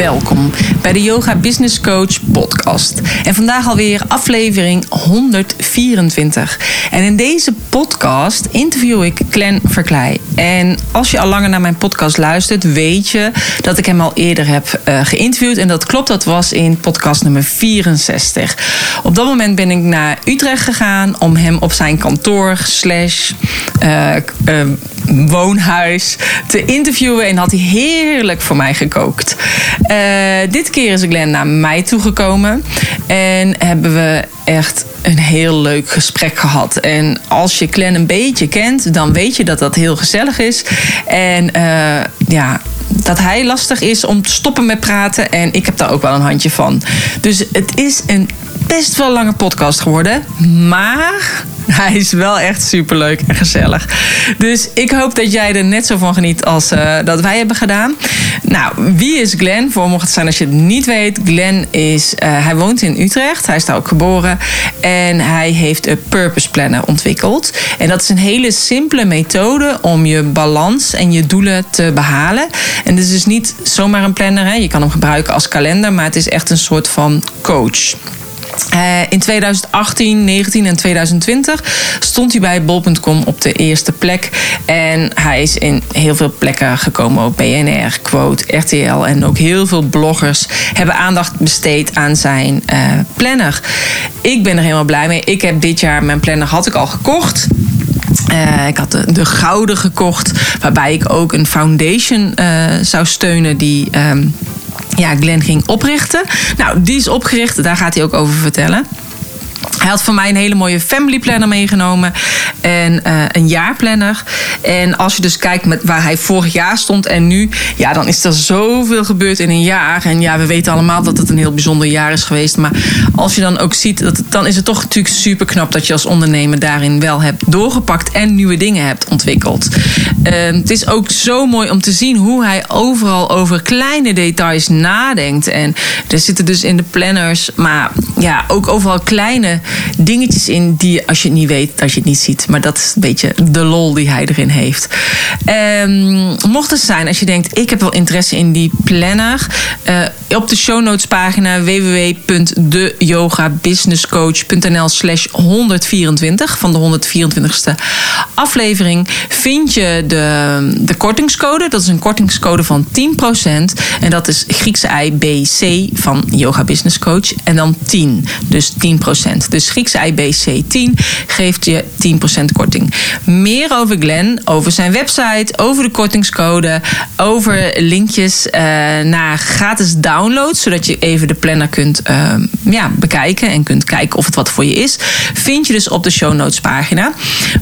Welkom bij de Yoga Business Coach podcast. En vandaag alweer aflevering 124. En in deze podcast interview ik Glenn Verkleij. En als je al langer naar mijn podcast luistert, weet je dat ik hem al eerder heb uh, geïnterviewd. En dat klopt, dat was in podcast nummer 64. Op dat moment ben ik naar Utrecht gegaan om hem op zijn kantoor slash uh, uh, woonhuis te interviewen. En had hij heerlijk voor mij gekookt. Uh, dit keer is Glenn naar mij toegekomen. En hebben we echt een heel leuk gesprek gehad. En als je Glenn een beetje kent, dan weet je dat dat heel gezellig is. En uh, ja, dat hij lastig is om te stoppen met praten. En ik heb daar ook wel een handje van. Dus het is een best wel lange podcast geworden. Maar hij is wel echt superleuk en gezellig. Dus ik hoop dat jij er net zo van geniet als uh, dat wij hebben gedaan. Nou, wie is Glenn? Voor mocht het zijn als je het niet weet. Glenn is, uh, hij woont in Utrecht. Hij is daar ook geboren. En hij heeft een purpose planner ontwikkeld. En dat is een hele simpele methode om je balans en je doelen te behalen. En dit is dus niet zomaar een planner. Hè. Je kan hem gebruiken als kalender. Maar het is echt een soort van coach. Uh, in 2018, 19 en 2020 stond hij bij bol.com op de eerste plek. En hij is in heel veel plekken gekomen. Op BNR, Quote, RTL. En ook heel veel bloggers hebben aandacht besteed aan zijn uh, planner. Ik ben er helemaal blij mee. Ik heb dit jaar mijn planner had ik al gekocht. Uh, ik had de, de, gouden gekocht, waarbij ik ook een foundation zou steunen die. Um, ja, Glenn ging oprichten. Nou, die is opgericht, daar gaat hij ook over vertellen. Hij had voor mij een hele mooie family planner meegenomen. En uh, een jaarplanner. En als je dus kijkt met waar hij vorig jaar stond en nu. Ja, dan is er zoveel gebeurd in een jaar. En ja, we weten allemaal dat het een heel bijzonder jaar is geweest. Maar als je dan ook ziet, dat dan is het toch natuurlijk super knap dat je als ondernemer daarin wel hebt doorgepakt. En nieuwe dingen hebt ontwikkeld. Uh, het is ook zo mooi om te zien hoe hij overal over kleine details nadenkt. En er zitten dus in de planners, maar ja, ook overal kleine dingetjes in die als je het niet weet, dat je het niet ziet. Maar dat is een beetje de lol die hij erin heeft. Um, mocht het zijn, als je denkt, ik heb wel interesse in die planner. Uh, op de show notes pagina www.deyogabusinesscoach.nl slash 124 van de 124ste aflevering vind je de, de kortingscode. Dat is een kortingscode van 10%. En dat is Griekse I, B, C van Yoga Business Coach. En dan 10, dus 10%. Dus Griekse IBC 10 geeft je 10% korting. Meer over Glenn, over zijn website, over de kortingscode, over linkjes uh, naar gratis downloads, zodat je even de planner kunt uh, ja, bekijken en kunt kijken of het wat voor je is. Vind je dus op de show notes pagina.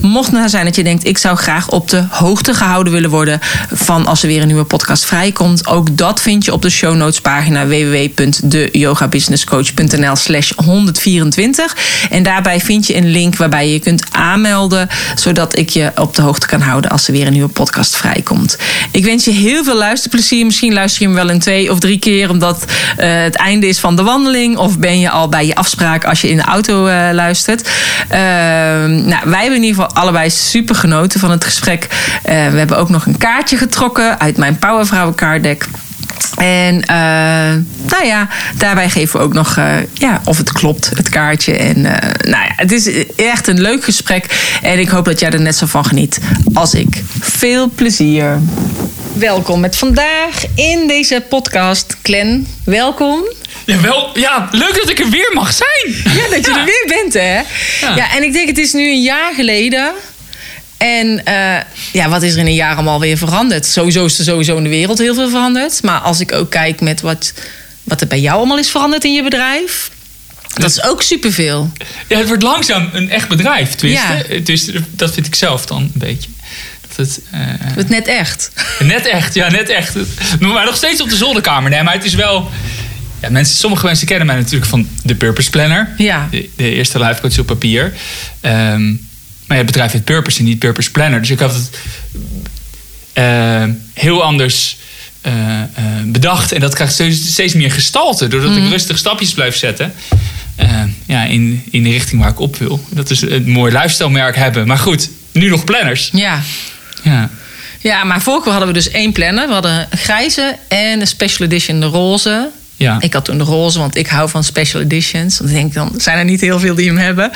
Mocht nou zijn dat je denkt, ik zou graag op de hoogte gehouden willen worden van als er weer een nieuwe podcast vrijkomt, ook dat vind je op de show notes pagina www.deyogabusinesscoach.nl slash 124. En daarbij vind je een link waarbij je je kunt aanmelden, zodat ik je op de hoogte kan houden als er weer een nieuwe podcast vrijkomt. Ik wens je heel veel luisterplezier. Misschien luister je hem wel in twee of drie keer, omdat uh, het einde is van de wandeling. Of ben je al bij je afspraak als je in de auto uh, luistert. Uh, nou, wij hebben in ieder geval allebei super genoten van het gesprek. Uh, we hebben ook nog een kaartje getrokken uit mijn Powervrouwen kaartdek. En uh, nou ja, daarbij geven we ook nog uh, ja, of het klopt, het kaartje. En uh, nou ja, het is echt een leuk gesprek. En ik hoop dat jij er net zo van geniet als ik. Veel plezier. Welkom met vandaag in deze podcast. Glenn, welkom. Ja, wel, ja, leuk dat ik er weer mag zijn. Ja, dat je ja. er weer bent, hè? Ja. ja, en ik denk het is nu een jaar geleden en uh, ja, wat is er in een jaar allemaal weer veranderd? Sowieso is er sowieso in de wereld heel veel veranderd. Maar als ik ook kijk met wat, wat er bij jou allemaal is veranderd in je bedrijf. Dat is ook superveel. Ja, het wordt langzaam een echt bedrijf. Tenminste, ja. dus, dat vind ik zelf dan een beetje. Dat het, uh, het net echt. Net echt, ja, net echt. Maar nog steeds op de zolderkamer. Nee, maar het is wel... Ja, mensen, sommige mensen kennen mij natuurlijk van de Purpose Planner. Ja. De, de eerste live coach op papier. Um, Maar het bedrijf heeft purpose en niet purpose planner. Dus ik had het eh, heel anders eh, eh, bedacht. En dat krijgt steeds, steeds meer gestalte. Doordat ik rustig stapjes blijf zetten. ja, in, in de richting waar ik op wil. Dat is een mooi lifestyle merk hebben. Maar goed, nu nog planners. Ja. Ja. Ja, maar vorige keer hadden we dus één planner. We hadden een grijze en een special edition de roze. Ja. Ik had toen de roze, want ik hou van special editions. Want ik denk, dan zijn er niet heel veel die hem hebben.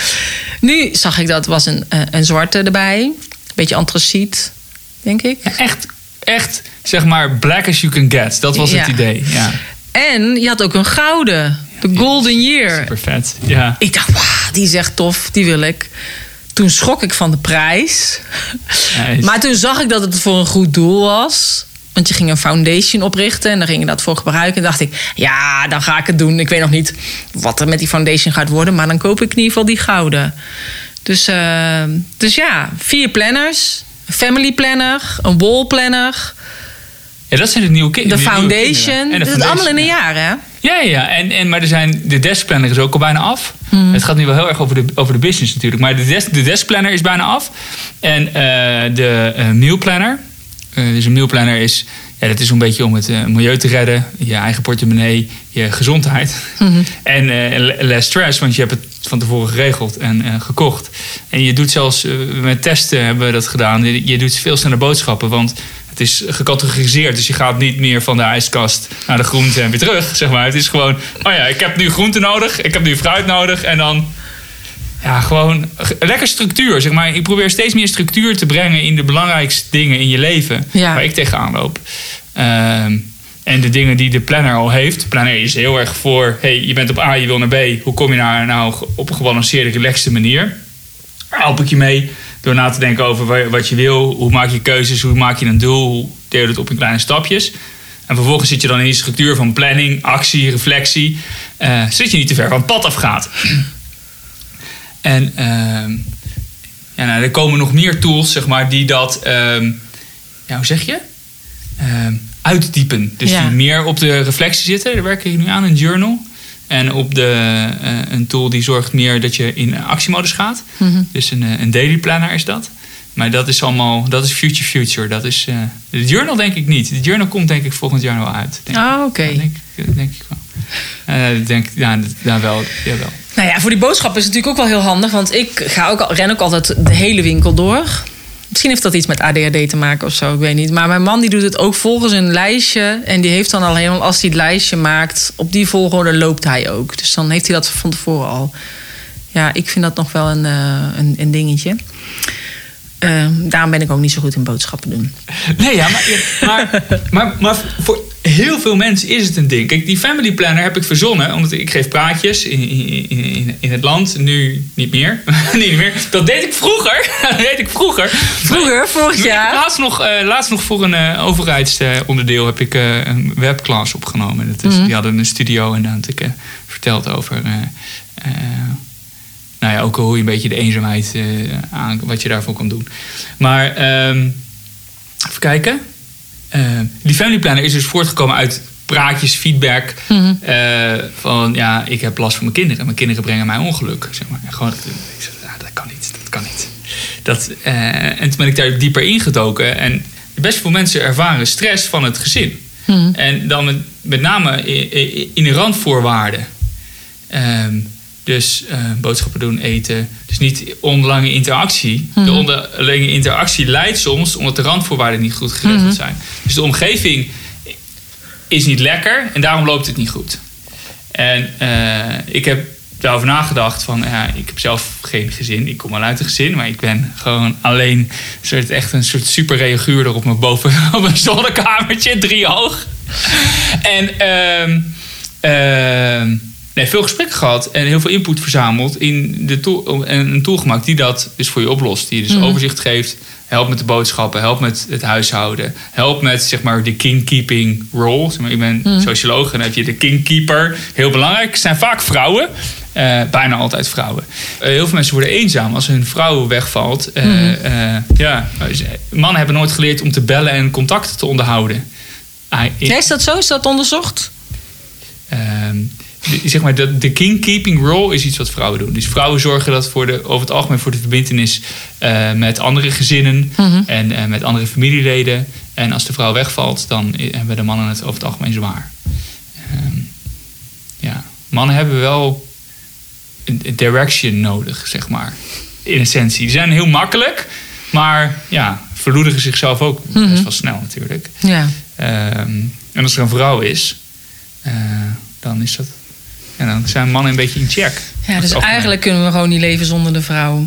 Nu zag ik dat was een, eh, een zwarte erbij. Een beetje antraciet, denk ik. Ja, echt, echt, zeg maar, black as you can get. Dat was het idee. Ja. En je had ook een gouden. De Golden Year. Super vet. Ja. Ik dacht, wauw, die is echt tof. Die wil ik. Toen schrok ik van de prijs. Maar toen zag ik dat het voor een goed doel was. Want je ging een foundation oprichten en daar ging je dat voor gebruiken. En dacht ik, ja, dan ga ik het doen. Ik weet nog niet wat er met die foundation gaat worden. Maar dan koop ik in ieder geval die gouden. Dus, eh, dus ja, vier planners. Een family planner, een wall planner, ja, dat zijn de nieuwe ki- de foundation. kinderen. Dat is allemaal in een jaar, hè? Ja, ja, ja. En, en, maar er zijn, de deskplanner is ook al bijna af. Hmm. Het gaat nu wel heel erg over de, over de business natuurlijk. Maar de, desk, de deskplanner is bijna af. En eh, de eh mealplanner. Eh, dus een mealplanner is... Ja, dat is een beetje om het eh, milieu te redden. Je eigen portemonnee, je gezondheid. Mhm. En le- less stress, want je hebt het van tevoren geregeld en gekocht. En je doet zelfs, met testen hebben we dat gedaan. Je, je doet veel sneller boodschappen, want het is gecategoriseerd. Dus je gaat niet meer van de ijskast naar de groente en weer terug, zeg maar. Het is gewoon, oh ja, ik heb nu groente nodig, ik heb nu fruit nodig. En dan, ja, gewoon lekker structuur, zeg maar. Ik probeer steeds meer structuur te brengen in de belangrijkste dingen in je leven. Ja. Waar ik tegenaan loop. Ehm, en de dingen die de planner al heeft. De planner is heel erg voor, hey, je bent op A, je wil naar B. Hoe kom je daar nou op een gebalanceerde, relaxte manier? Daar help ik je mee door na te denken over wa- wat je wil. Hoe maak je keuzes? Hoe maak je een doel? Hoe deel je het op in kleine stapjes? En vervolgens zit je dan in die structuur van planning, actie, reflectie. eh zodat je niet te ver van het pad afgaat. En ehm, ja, nou, er komen nog meer tools, zeg maar, die dat, ehm, ja, hoe zeg je? Ehm, uitdiepen. Dus Ja. die meer op de reflectie zitten. Daar werk ik nu aan, een journal. En op de, eh, een tool die zorgt meer dat je in actiemodus gaat. Mhm. Dus een, eh, een daily planner is dat. Maar dat is allemaal, dat is future future. Dat is, eh, de journal denk ik niet. De journal komt denk ik volgend jaar wel uit. Denk ik. Oh, oké. Dat denk, ik- dat denk ik wel. Ik denk, ja, ja, wel, jawel. Nou ja, voor die boodschap is het natuurlijk ook wel heel handig. Want ik ga ook, al- ren ook altijd de hele winkel door. Misschien heeft dat iets met ADHD te maken of zo, ik weet niet. Maar mijn man die doet het ook volgens een lijstje. En die heeft dan al helemaal, als hij het lijstje maakt... op die volgorde loopt hij ook. Dus dan heeft hij dat van tevoren al. Ja, ik vind dat nog wel een, eh, een, een dingetje. Eh, daarom ben ik ook niet zo goed in boodschappen doen. Nee, ja, maar, maar, maar, maar voor heel veel mensen is het een ding. Kijk, die family planner heb ik verzonnen. Omdat ik geef praatjes in, in, in, in het land. Nu niet meer. niet meer. Dat deed ik vroeger. dat deed ik vroeger. Vroeger, vorig jaar. Laatst nog, eh, laatst nog voor een eh, overheidsonderdeel heb ik eh, een webclass opgenomen. Dat is, Mhm. Die hadden een studio en daar had ik verteld over... nou ja, ook hoe je een beetje de eenzaamheid aan... wat je daarvoor kan doen. Maar ehm, even kijken. Eh, die family planner is dus voortgekomen uit praatjes, feedback. Mhm. eh, van ja, ik heb last van mijn kinderen. Mijn kinderen brengen mij ongeluk. Zeg maar. En gewoon, ik zeg, ja, dat kan niet, dat kan niet. Dat, eh, en toen ben ik daar dieper ingedoken. En best veel mensen ervaren stress van het gezin. Mhm. En dan met, met name i- i- in de randvoorwaarden. Ehm, dus eh, boodschappen doen, eten. Dus niet onderlinge interactie. De Mhm. onderlinge interactie leidt soms omdat de randvoorwaarden niet goed geregeld Mhm. zijn. Dus de omgeving is niet lekker en daarom loopt het niet goed. En eh, ik heb daarover nagedacht van, ja, ik heb zelf geen gezin. Ik kom wel uit een gezin, maar ik ben gewoon alleen een soort, echt een soort super reaguurder op mijn boven op mijn zonnekamertje, drie hoog. En ehm, ehm, nee, veel gesprekken gehad en heel veel input verzameld in de tool, en een tool gemaakt die dat dus voor je oplost. Die je dus Mhm. overzicht geeft, helpt met de boodschappen, helpt met het huishouden, helpt met zeg maar de kingkeeping role. Zeg maar, ik ben Mhm. socioloog en dan heb je de kingkeeper. Heel belangrijk. Het zijn vaak vrouwen. Eh, bijna altijd vrouwen. Eh, heel veel mensen worden eenzaam als hun vrouw wegvalt. Eh, Mhm. ja, mannen hebben nooit geleerd om te bellen en contact te onderhouden. Ah, is dat zo? Is dat onderzocht? De- zeg maar, de, de king-keeping role is iets wat vrouwen doen. Dus vrouwen zorgen dat voor de, over het algemeen voor de verbindenis eh, met andere gezinnen en eh, met andere familieleden. En als de vrouw wegvalt, dan hebben de mannen het over het algemeen zwaar. Ehm, ja, mannen hebben wel een direction nodig, zeg maar. In essentie. Die zijn heel makkelijk, maar ja, verloederen zichzelf ook best wel snel natuurlijk. Ja. Ehm, en als er een vrouw is, eh, dan is dat. En dan zijn mannen een beetje in check. Ja, dus eigenlijk kunnen we gewoon niet leven zonder de vrouw.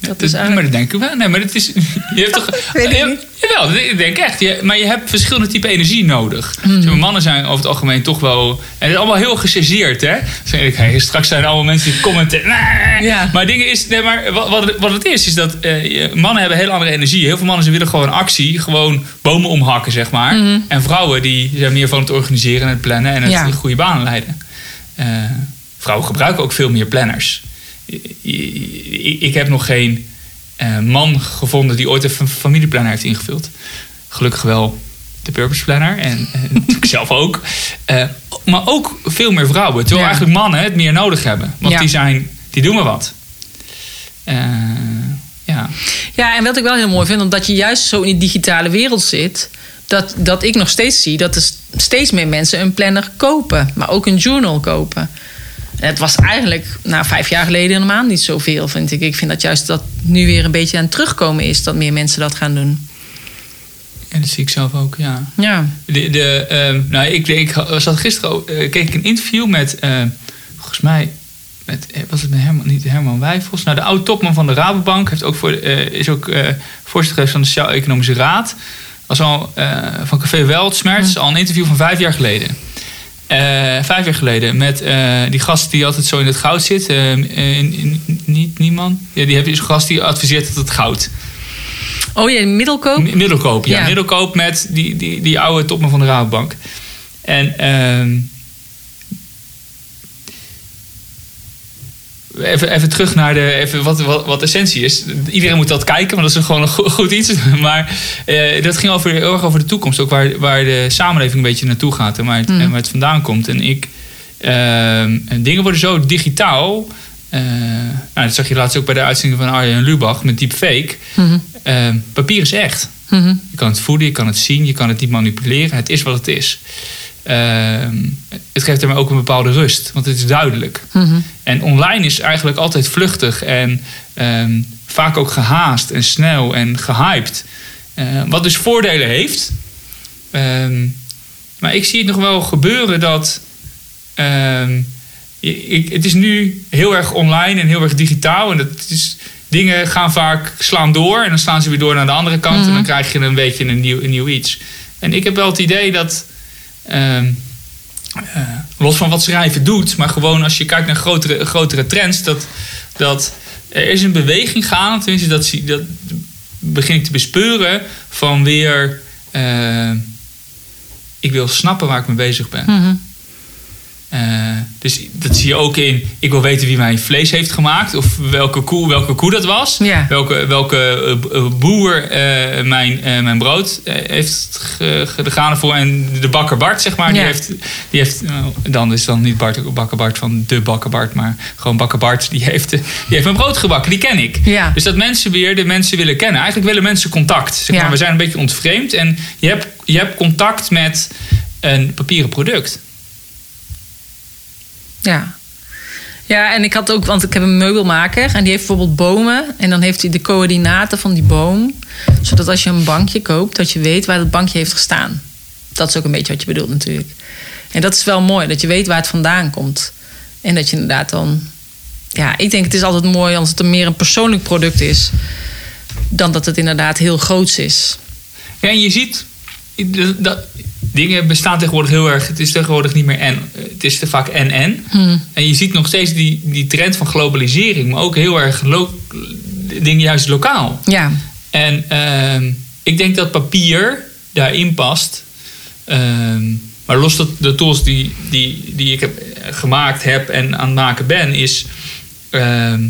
Dat Dat, is Maar eigenlijk... dat denk ik wel. Nee, maar het is. Je hebt toch. Weet ik je- niet. Jawel, dat- ik denk echt. Je, maar je hebt verschillende typen energie nodig. Maar, mannen zijn over het algemeen toch wel. En het is allemaal heel gechargeerd, hè? Zeg ik, hey, straks zijn er allemaal mensen die commenten. Ja. Maar dingen is. Nee, maar wat, wat, het- wat het is, is dat eh, mannen hebben heel andere energie. Heel veel mannen ze willen gewoon actie. Gewoon bomen omhakken, zeg maar. Mhm. En vrouwen die zijn meer van het organiseren en het plannen en het Ja. goede banen leiden. Eh, vrouwen gebruiken ook veel meer planners. I- I- Ik heb nog geen eh, man gevonden die ooit een fa- familieplanner heeft ingevuld. Gelukkig wel de Purpose Planner en natuurlijk zelf ook. Eh, maar ook veel meer vrouwen. Terwijl Ja. eigenlijk mannen het meer nodig hebben. Want Ja. die, zijn, die doen maar wat. Ja. Ja, en wat ik wel heel mooi vind, omdat je juist zo in die digitale wereld zit, dat, dat ik nog steeds zie dat er steeds meer mensen een planner kopen, maar ook een journal kopen. En het was eigenlijk, nou, vijf jaar geleden helemaal niet zoveel, vind ik. Ik vind dat juist dat nu weer een beetje aan het terugkomen is dat meer mensen dat gaan doen. En dat zie ik zelf ook, ja. Ja. De, de, ehm, nou, ik, ik zat gisteren eh, keek ik een interview met, eh, volgens mij, met, eh, was het met Herman, niet Herman Wijfels? Nou, de oude topman van de Rabobank heeft ook voor, eh, is ook voorzitter van de Sociaal-Economische Raad. Was al eh, van Café Weltsmerts, al een interview van vijf jaar geleden. Eh, vijf jaar geleden met eh, die gast die altijd zo in het goud zit. niet niemand. Ja, die heb je zo'n gast die adviseert tot het goud. Oh ja, middelkoop? M- Middelkoop, ja. Ja. Middelkoop met die, die, die oude topman van de Rabobank. En even, even terug naar de, even wat, wat, wat essentie is. Iedereen moet dat kijken, maar dat is gewoon een go- goed iets. Maar eh, dat ging over, heel erg over de toekomst. Ook waar, waar de samenleving een beetje naartoe gaat en waar het, Mm. en waar het vandaan komt. En ik, ehm, en dingen worden zo digitaal. eh, nou, dat zag je laatst ook bij de uitzending van Arjen Lubach met deepfake. Mhm. Ehm, papier is echt. Mhm. Je kan het voeden, je kan het zien, je kan het niet manipuleren. Het is wat het is. Ehm, het geeft hem ook een bepaalde rust, want het is duidelijk. Mhm. En online is eigenlijk altijd vluchtig en ehm, vaak ook gehaast en snel en gehyped. Eh, wat dus voordelen heeft. Ehm, maar ik zie het nog wel gebeuren dat. ehm, ik, het is nu heel erg online en heel erg digitaal. En dat is, dingen gaan vaak slaan door. En dan slaan ze weer door naar de andere kant. En dan krijg je een beetje een nieuw, een nieuw iets. En ik heb wel het idee dat. Eh, los van wat schrijven doet, maar gewoon als je kijkt naar grotere, grotere trends, dat, dat er is een beweging gaande, tenminste dat, dat begin ik te bespeuren van weer, eh, ik wil snappen waar ik mee bezig ben. Mhm. Eh, dus dat zie je ook in, ik wil weten wie mijn vlees heeft gemaakt, of welke koe, welke koe dat was, Ja. welke, welke eh, eh, boer mijn, mijn brood heeft ge- gedaan voor. En de bakker Bart, zeg maar, die heeft, die heeft dan is dan niet Bart, bakker Bart van de bakker Bart, maar gewoon bakker Bart, die heeft, die heeft mijn brood gebakken, die ken ik. Ja. Dus dat mensen weer de mensen willen kennen. Eigenlijk willen mensen contact. Zeg Ja. maar. We zijn een beetje ontvreemd en je hebt, je hebt contact met een papieren product. Ja. Ja, en ik had ook, want ik heb een meubelmaker en die heeft bijvoorbeeld bomen. En dan heeft hij de coördinaten van die boom. Zodat als je een bankje koopt, dat je weet waar dat bankje heeft gestaan. Dat is ook een beetje wat je bedoelt natuurlijk. En dat is wel mooi, dat je weet waar het vandaan komt. En dat je inderdaad dan... Ja, ik denk het is altijd mooi als het een meer een persoonlijk product is... dan dat het inderdaad heel groots is. Ja, en je ziet dat, dat- dingen bestaan tegenwoordig heel erg. Het is tegenwoordig niet meer en. Het is te vaak en en. En je ziet nog steeds die, die trend van globalisering, maar ook heel erg dingen juist lokaal. Ja, En ehm, ik denk dat papier daarin past. Ehm, maar los dat de tools die, die, die ik heb eh, gemaakt heb en aan het maken ben, is. ehm,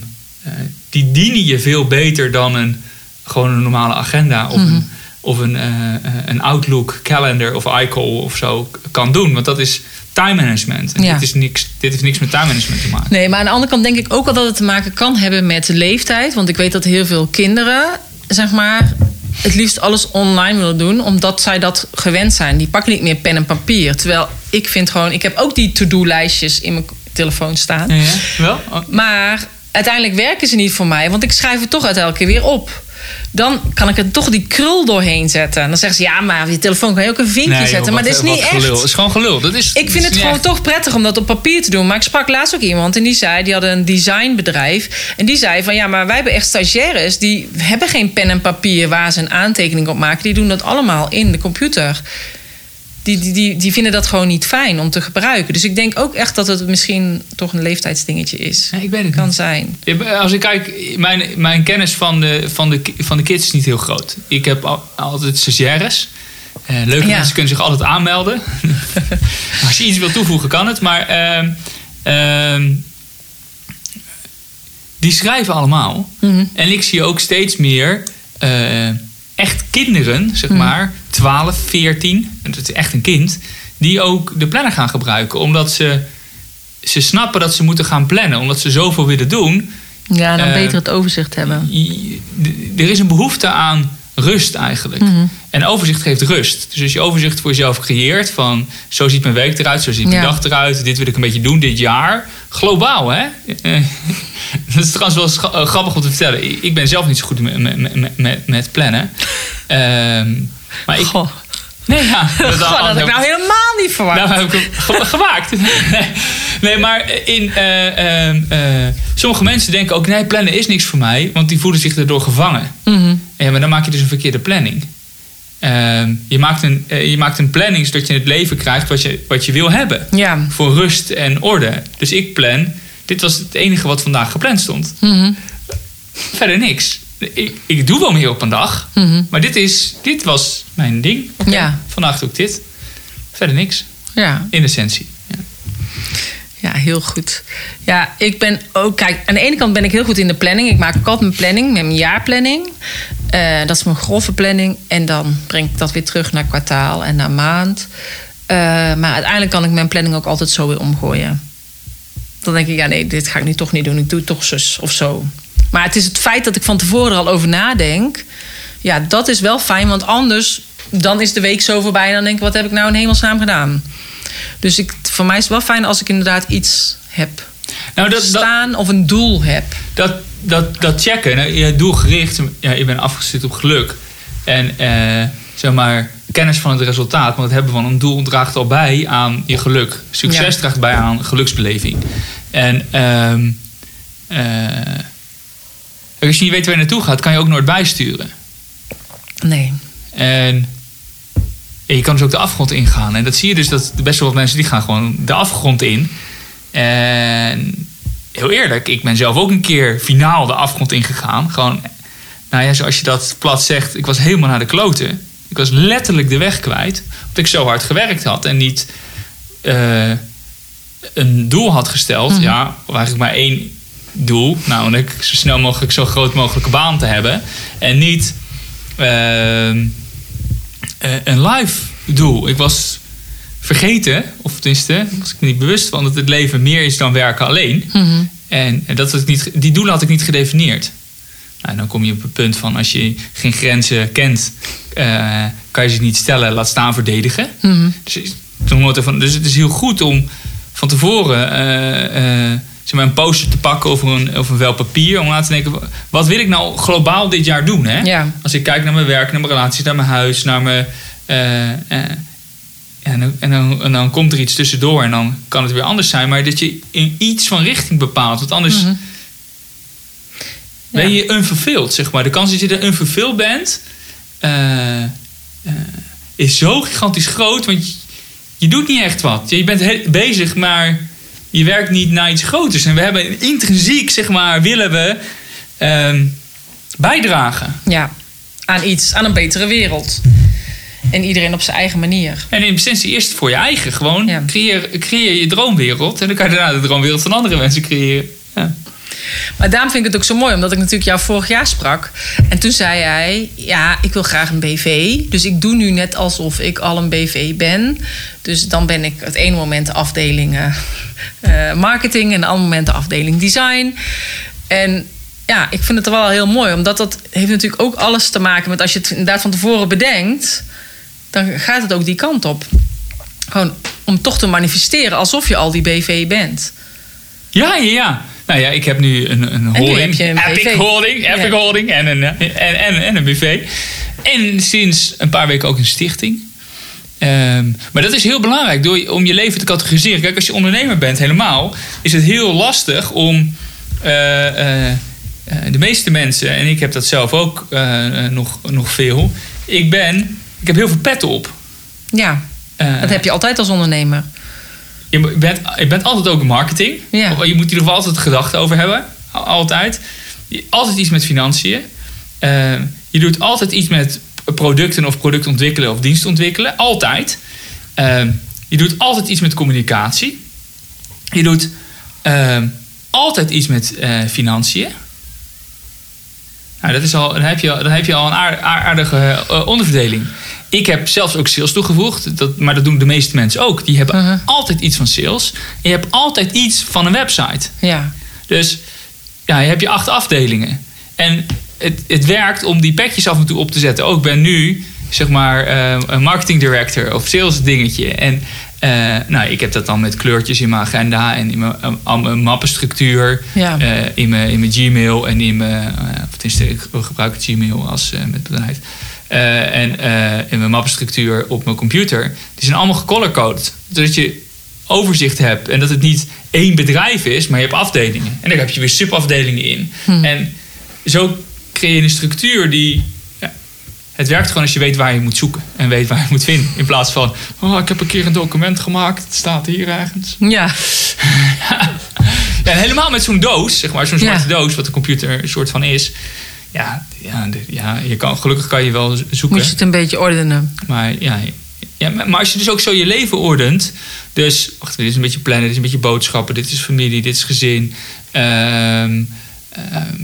eh, die dienen je veel beter dan een, gewoon een normale agenda of een, of een, eh, eh, een Outlook calendar of iCall of zo kan doen. Want dat is, time management. En Ja. dit, is niks, dit heeft niks met time management te maken. Nee, maar aan de andere kant denk ik ook wel dat het te maken kan hebben met de leeftijd. Want ik weet dat heel veel kinderen, zeg maar, het liefst alles online willen doen, omdat zij dat gewend zijn. Die pakken niet meer pen en papier. Terwijl ik vind gewoon, ik heb ook die to-do-lijstjes in mijn telefoon staan. Ja, ja. Wel? Maar uiteindelijk werken ze niet voor mij, want ik schrijf het toch uit elke keer weer op. Dan kan ik er toch die krul doorheen zetten. En dan zeggen ze, ja, maar op je telefoon kan je ook een vinkje nee, joh, zetten. maar wat- dat is niet echt. Gelul. Het is gewoon gelul. Dat is, Ik vind het gewoon echt. toch prettig om dat op papier te doen. Maar ik sprak laatst ook iemand en die zei, die had een designbedrijf. En die zei van ja, maar wij hebben echt stagiaires die hebben geen pen en papier waar ze een aantekening op maken. Die doen dat allemaal in de computer. Die, die, die, die vinden dat gewoon niet fijn om te gebruiken. Dus ik denk ook echt dat het misschien toch een leeftijdsdingetje is. Nee, ik weet het Kan niet. zijn. Ja, Als ik kijk, mijn, mijn kennis van de, van, de, van de kids is niet heel groot. Ik heb al- altijd stagiaires. Eh, leuke Ja. mensen kunnen zich altijd aanmelden. Als je iets wil toevoegen, kan het. Maar ehm, ehm, die schrijven allemaal. Mhm. En ik zie ook steeds meer eh, echt kinderen, zeg Mhm. maar, 12, 14, en dat is echt een kind, die ook de planner gaan gebruiken. Omdat ze, ze snappen dat ze moeten gaan plannen, omdat ze zoveel willen doen. Ja, dan Eh, beter het overzicht hebben. Er is een behoefte aan rust eigenlijk. Mhm. En overzicht geeft rust. Dus als je overzicht voor jezelf creëert van zo ziet mijn week eruit, zo ziet mijn Ja. dag eruit, dit wil ik een beetje doen dit jaar. Globaal, hè? Dat is trouwens wel eh, grappig om te vertellen. Ik- ben zelf niet zo goed met, met, met, met, met plannen. Ehm, maar ik. Goh, Nee, ja. dat, Goh, dat had ik nou helemaal niet verwacht. nou heb ik ge- gemaakt. Nee, nee maar in, eh, ehm, eh, sommige mensen denken ook... nee, plannen is niks voor mij. Want die voelen zich erdoor gevangen. Mhm. Ja, maar dan maak je dus een verkeerde planning. Ehm, je, maakt een, eh, je maakt een planning zodat je het leven krijgt wat je, wat je wil hebben. Ja. Voor rust en orde. Dus ik plan... Dit was het enige wat vandaag gepland stond. Mhm. Verder niks. Ik, ik doe wel meer op een dag. Mhm. Maar dit, is, dit was mijn ding. Oké, Ja. Vandaag doe ik dit. Verder niks. Ja. In essentie. Ja. Ja, heel goed. Ja, ik ben ook... Kijk, aan de ene kant ben ik heel goed in de planning. Ik maak ook altijd mijn planning, met mijn jaarplanning. Eh, dat is mijn grove planning. En dan breng ik dat weer terug naar kwartaal en naar maand. Eh, maar uiteindelijk kan ik mijn planning ook altijd zo weer omgooien. Dan denk ik, ja nee, dit ga ik nu toch niet doen. Ik doe het toch zus of zo. Maar het is het feit dat ik van tevoren al over nadenk. Ja, dat is wel fijn. Want anders, dan is de week zo voorbij. En dan denk ik, wat heb ik nou in hemelsnaam gedaan? Dus ik, voor mij is het wel fijn als ik inderdaad iets heb Nou, dat, dat, staan of een doel heb. dat, dat, dat checken, nou, je doelgericht, ja, je bent afgestuurd op geluk. En eh, zeg maar, kennis van het resultaat, want het hebben van een doel draagt al bij aan je geluk. Succes Ja. draagt bij aan geluksbeleving. En ehm, eh, als je niet weet waar je naartoe gaat, kan je ook nooit bijsturen. Nee. En je kan dus ook de afgrond ingaan. En dat zie je dus dat best wel wat mensen die gaan gewoon de afgrond in. En heel eerlijk, ik ben zelf ook een keer finaal de afgrond ingegaan. Gewoon, nou ja, zoals je dat plat zegt, ik was helemaal naar de kloten. Ik was letterlijk de weg kwijt. Omdat ik zo hard gewerkt had en niet eh, een doel had gesteld. Ja, of eigenlijk maar één doel. Namelijk zo snel mogelijk zo groot mogelijke baan te hebben. En niet ehm, eh, een live doel. Ik was vergeten, of tenminste, was ik me niet bewust van dat het leven meer is dan werken alleen. Mhm. En, en dat had ik niet, die doelen had ik niet gedefinieerd. Nou, dan kom je op het punt van als je geen grenzen kent, eh, kan je ze niet stellen, laat staan verdedigen. Mhm. Dus, toen van, dus het is heel goed om van tevoren eh, zeg maar een poster te pakken over een, over een vel papier. Om na te denken, wat wil ik nou globaal dit jaar doen? Hè? Ja. Als ik kijk naar mijn werk, naar mijn relaties, naar mijn huis, naar mijn... eh, eh, en, dan, en, dan, en dan komt er iets tussendoor en dan kan het weer anders zijn. Maar dat je in iets van richting bepaalt. Want anders Mhm. ben Ja. je unverveeld, zeg maar. De kans dat je er unverveeld bent... eh, is zo gigantisch groot. Want je, je doet niet echt wat. Je bent bezig, maar je werkt niet naar iets groters. En we hebben intrinsiek, zeg maar, willen we ehm, bijdragen. Ja, aan iets, aan een betere wereld. En iedereen op zijn eigen manier. En in essentie eerst voor je eigen. Gewoon Ja. creëer, creëer je droomwereld. En dan kan je daarna de droomwereld van andere mensen creëren. Ja. Maar daarom vind ik het ook zo mooi, omdat ik natuurlijk jou vorig jaar sprak. En toen zei hij: Ja, ik wil graag een BV. Dus ik doe nu net alsof ik al een BV ben. Dus dan ben ik het ene moment de afdeling eh, marketing en het andere moment de afdeling design. En ja, ik vind het wel heel mooi, omdat dat heeft natuurlijk ook alles te maken met als je het inderdaad van tevoren bedenkt, dan gaat het ook die kant op. Gewoon om toch te manifesteren alsof je al die BV bent. Ja, ja, ja. Nou ja, ik heb nu een, een holding. een Epic holding, Epic Ja. holding en een, en, en, en een BV. En sinds een paar weken ook een stichting. Ehm, maar dat is heel belangrijk door, om je leven te categoriseren. Kijk, als je ondernemer bent helemaal, is het heel lastig om eh, eh, eh, de meeste mensen, en ik heb dat zelf ook nog, nog veel. Ik ben, ik heb heel veel pet op. Ja, dat heb je altijd als ondernemer. Je bent, je bent altijd ook marketing. Ja. Je moet in ieder geval altijd gedachten over hebben. Al- Altijd. Altijd iets met financiën. Eh, je doet altijd iets met producten of product ontwikkelen of dienst ontwikkelen. Altijd. Eh, je doet altijd iets met communicatie. Je doet eh, altijd iets met eh, financiën. Nou, dat is al, dan, heb je, dan heb je al een aar- aar- aardige eh, onderverdeling. Ik heb zelfs ook sales toegevoegd, dat, maar dat doen de meeste mensen ook. Die hebben Mhm. altijd iets van sales. En je hebt altijd iets van een website. Ja, Dus ja, je hebt je acht afdelingen. En het, het werkt om die pakjes af en toe op te zetten. Ook ik ben nu, zeg maar, eh, een marketing director of sales dingetje. En eh, nou, ik heb dat dan met kleurtjes in mijn agenda en in mijn, eh, mijn mappenstructuur. Ja. in, mijn, in mijn Gmail en in mijn, eh, of tenminste, ik gebruik het Gmail als met bedrijf. Eh, en eh, in mijn mappenstructuur op mijn computer. Die zijn allemaal gecolorcoded. Zodat je overzicht hebt. En dat het niet één bedrijf is, maar je hebt afdelingen. En daar heb je weer subafdelingen in. En zo creëer je een structuur die. Ja, het werkt gewoon als je weet waar je moet zoeken. En weet waar je moet vinden. In plaats van. Oh, ik heb een keer een document gemaakt. Het staat hier ergens. ja, Ja, en helemaal met zo'n doos, zeg maar, zo'n Ja. zwarte doos, wat de computer een soort van is. Ja, ja, ja je kan, gelukkig kan je wel zoeken. moet je het een beetje ordenen. Maar ja, ja, maar als je dus ook zo je leven ordent. Dus, wacht, dit is een beetje plannen, dit is een beetje boodschappen, dit is familie, dit is gezin. Ehm, ehm,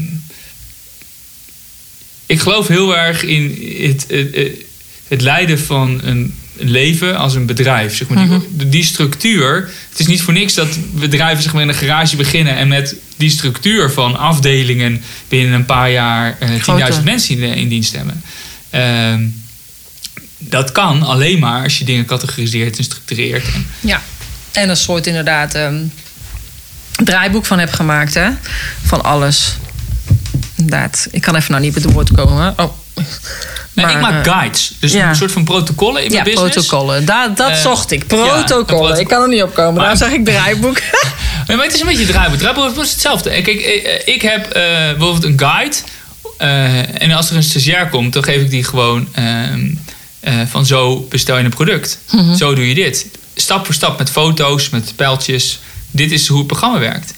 ik geloof heel erg in het, het, het- het leiden van een leven als een bedrijf. Zeg maar. die, die structuur. Het is niet voor niks dat bedrijven zeg maar, in een garage beginnen en met die structuur van afdelingen binnen een paar jaar eh 10.000 Groter. mensen in, in dienst hebben. Ehm, dat kan alleen maar als je dingen categoriseert en structureert. En, Ja, en een soort inderdaad ehm, draaiboek van heb gemaakt, hè? Van alles. Inderdaad. Ik kan even nou niet met het woord komen. Oh. Nee, Maar, ik maak eh, guides. Dus ja. een soort van protocollen in Ja, mijn business. protocollen. Dat, dat Eh, zocht ik. ja, Protocollen. ik kan er niet op komen. Maar- Daar zeg ik draaiboek. Nee, maar het is een beetje draaiboek. Draaiboek is hetzelfde. Kijk, eh, ik heb eh, bijvoorbeeld een guide. en als er een stagiair komt, dan geef ik die gewoon ehm, eh, van zo bestel je een product. Zo doe je dit. Stap voor stap met foto's, met pijltjes. Dit is hoe het programma werkt.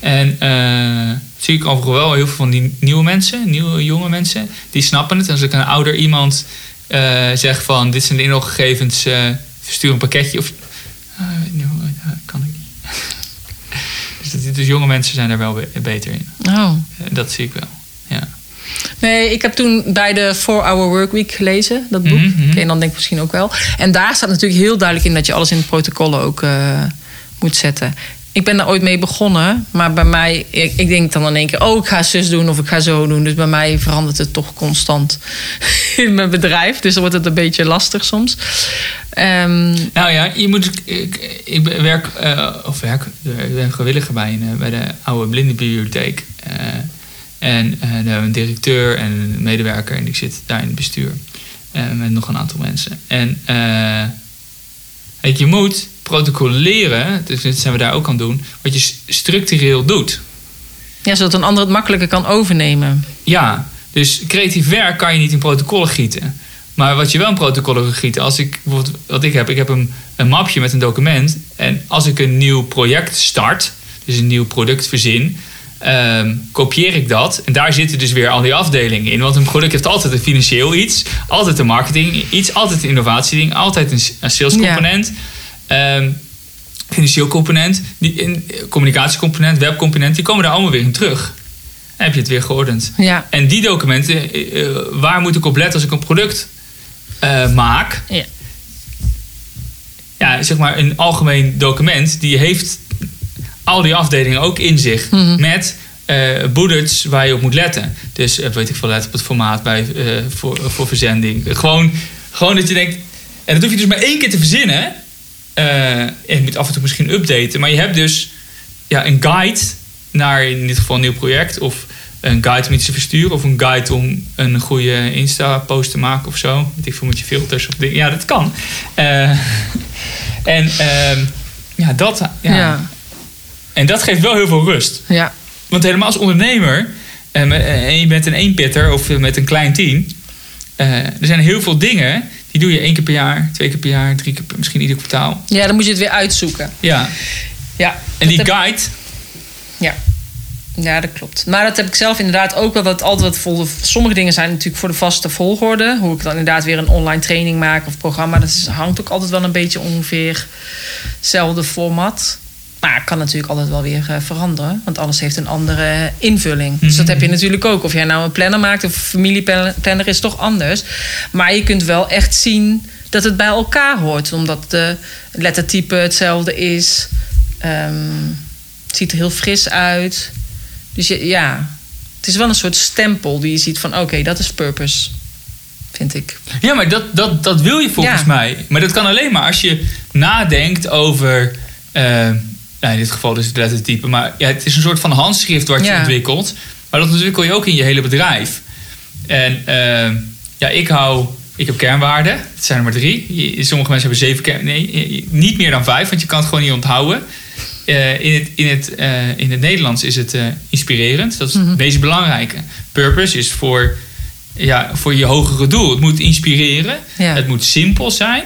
En eh, zie ik overigens wel heel veel van die nieuwe mensen, nieuwe jonge mensen, die snappen het. En als ik een ouder iemand eh, zeg van dit zijn de inloggegevens, eh stuur een pakketje of niet kan ik niet. dus, dus jonge mensen zijn daar wel be- beter in. Oh. Dat zie ik wel. Ja. Nee, ik heb toen bij de 4-Hour Workweek gelezen, dat boek. Mhm, mhm. Ken je dan denk ik misschien ook wel. En daar staat natuurlijk heel duidelijk in dat je alles in de protocollen ook moet zetten. Ik ben daar ooit mee begonnen, maar bij mij, ik, denk dan in één keer, oh, ik ga zus doen of ik ga zo doen. Dus bij mij verandert het toch constant in mijn bedrijf. Dus dan wordt het een beetje lastig soms. Ehm, Nou ja, je moet, ik, ik werk, eh, of werk, ben gewilliger bij, een, eh, bij de oude blindenbibliotheek. Eh, en hebben we een directeur en een medewerker en ik zit daar in het bestuur. Met nog een aantal mensen. En je moet protocoleren, dus dit zijn we daar ook aan doen, wat je structureel doet. ja, zodat een ander het makkelijker kan overnemen. Ja, dus creatief werk kan je niet in protocollen gieten. Maar wat je wel in protocollen kan gieten, als ik bijvoorbeeld wat ik heb, ik heb een, een mapje met een document. En als ik een nieuw project start, dus een nieuw product verzin, ehm, kopieer ik dat. En daar zitten dus weer al die afdelingen in. Want een product heeft altijd een financieel iets, altijd een marketing iets, altijd een innovatieding, altijd een, s- een sales Ja. Ehm, financieel component, die in, communicatiecomponent, webcomponent, die komen daar allemaal weer in terug. Dan heb je het weer geordend. Ja. En die documenten, eh, eh, waar moet ik op letten als ik een product eh, maak? Ja. Ja, zeg maar een algemeen document, die heeft al die afdelingen ook in zich. Mhm. Met bullets waar je op moet letten. Dus eh, weet ik veel, let op het formaat bij, voor, voor verzending. Gewoon, gewoon dat je denkt... En dat hoef je dus maar één keer te verzinnen. Eh, en je moet af en toe misschien updaten. Maar je hebt dus ja, een guide naar in dit geval een nieuw project. Of een guide om iets te versturen. Of een guide om een goede Insta-post te maken of zo. Weet ik veel, moet je filters of dingen. Ja, dat kan. Eh, en ehm, ja, dat... Ja. Ja. En dat geeft wel heel veel rust. Ja. Want helemaal als ondernemer... eh, met- eh, en je bent een eenpitter of eh, met een klein team... eh, er zijn heel veel dingen... die doe je één keer per jaar, twee keer per jaar... drie keer per, misschien ieder kwartaal. ja, dan moet je het weer uitzoeken. Ja. Ja. En die guide... Ja. Ja, dat klopt. Maar dat heb ik zelf inderdaad ook wel. Dat altijd wat vol, sommige dingen zijn natuurlijk voor de vaste volgorde. Hoe ik dan inderdaad weer een online training maak of programma. Dat is, hangt ook altijd wel een beetje ongeveer hetzelfde format. Maar het kan natuurlijk altijd wel weer eh, veranderen. Want alles heeft een andere invulling. Dus dat heb je natuurlijk ook. Of jij nou een planner maakt of een familieplanner is toch anders. Maar je kunt wel echt zien dat het bij elkaar hoort. Omdat de lettertype hetzelfde is. Ehm, het ziet er heel fris uit. Dus je, ja, het is wel een soort stempel die je ziet van... oké, dat is purpose, vind ik. Ja, maar dat, dat, dat wil je volgens Ja. mij. Maar dat kan alleen maar als je nadenkt over... eh, nou, in dit geval dus het lettertype. Maar ja, het is een soort van handschrift wat je Ja. ontwikkelt. Maar dat ontwikkel je ook in je hele bedrijf. En eh, ja, ik hou... Ik heb kernwaarden. Het zijn er maar drie. Je- Sommige mensen hebben zeven kern... Nee, niet meer dan vijf. Want je kan het gewoon niet onthouden. Eh, in, het, in, het, eh, in het Nederlands is het eh, inspirerend. Dat is het meest belangrijke. Purpose is voor, ja, voor je hogere doel. Het moet inspireren. Ja. Het moet simpel zijn.